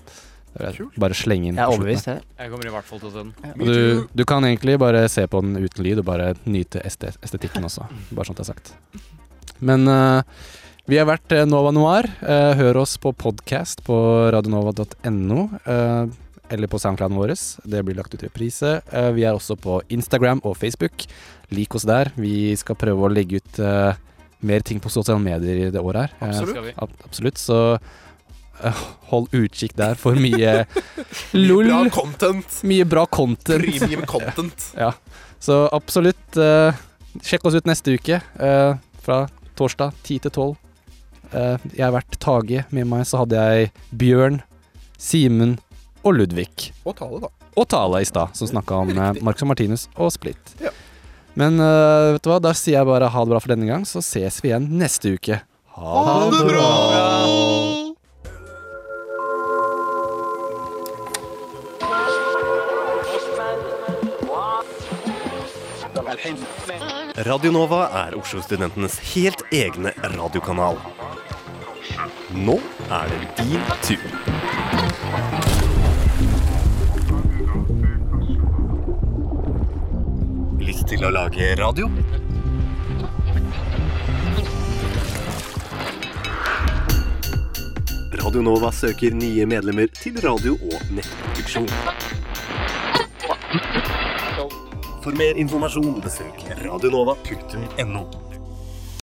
Jeg Bare slenge inn Jeg er overbevist, jeg. Jeg kommer i hvert fall til å se den. Du, du kan egentlig bare se på den uten lyd og bare nyte estetikken også. Bare sånn at har sagt. Men uh, vi har vært eh, Nova Noir. Uh, hør oss på podkast på radionova.no. Uh, eller på soundclouden vår. Det blir lagt ut i reprise. Vi er også på Instagram og Facebook. Lik oss der. Vi skal prøve å legge ut mer ting på sosiale medier i det året her. Absolutt. Ab- absolutt. Så hold utkikk der for mye lol. Bra content. Mye bra content. Premium content. ja. Så absolutt, eh, sjekk oss ut neste uke. eh, fra torsdag 10 til 12. Eh, jeg har vært Tage. Med meg så hadde jeg Bjørn, Simen og Ludvig. Og tale, da. Og Tale i stad, som snakka om eh, Marcus og Martinus og Split. Ja. Men eh, vet du hva, da sier jeg bare ha det bra for denne gang, så ses vi igjen neste uke. Ha det bra! Radio Nova er Oslo-studentenes helt egne radiokanal. Nå er det din tur. Lyst til å lage radio? Radionova søker nye medlemmer til radio- og nettproduksjon. For mer informasjon besøk radionova.no.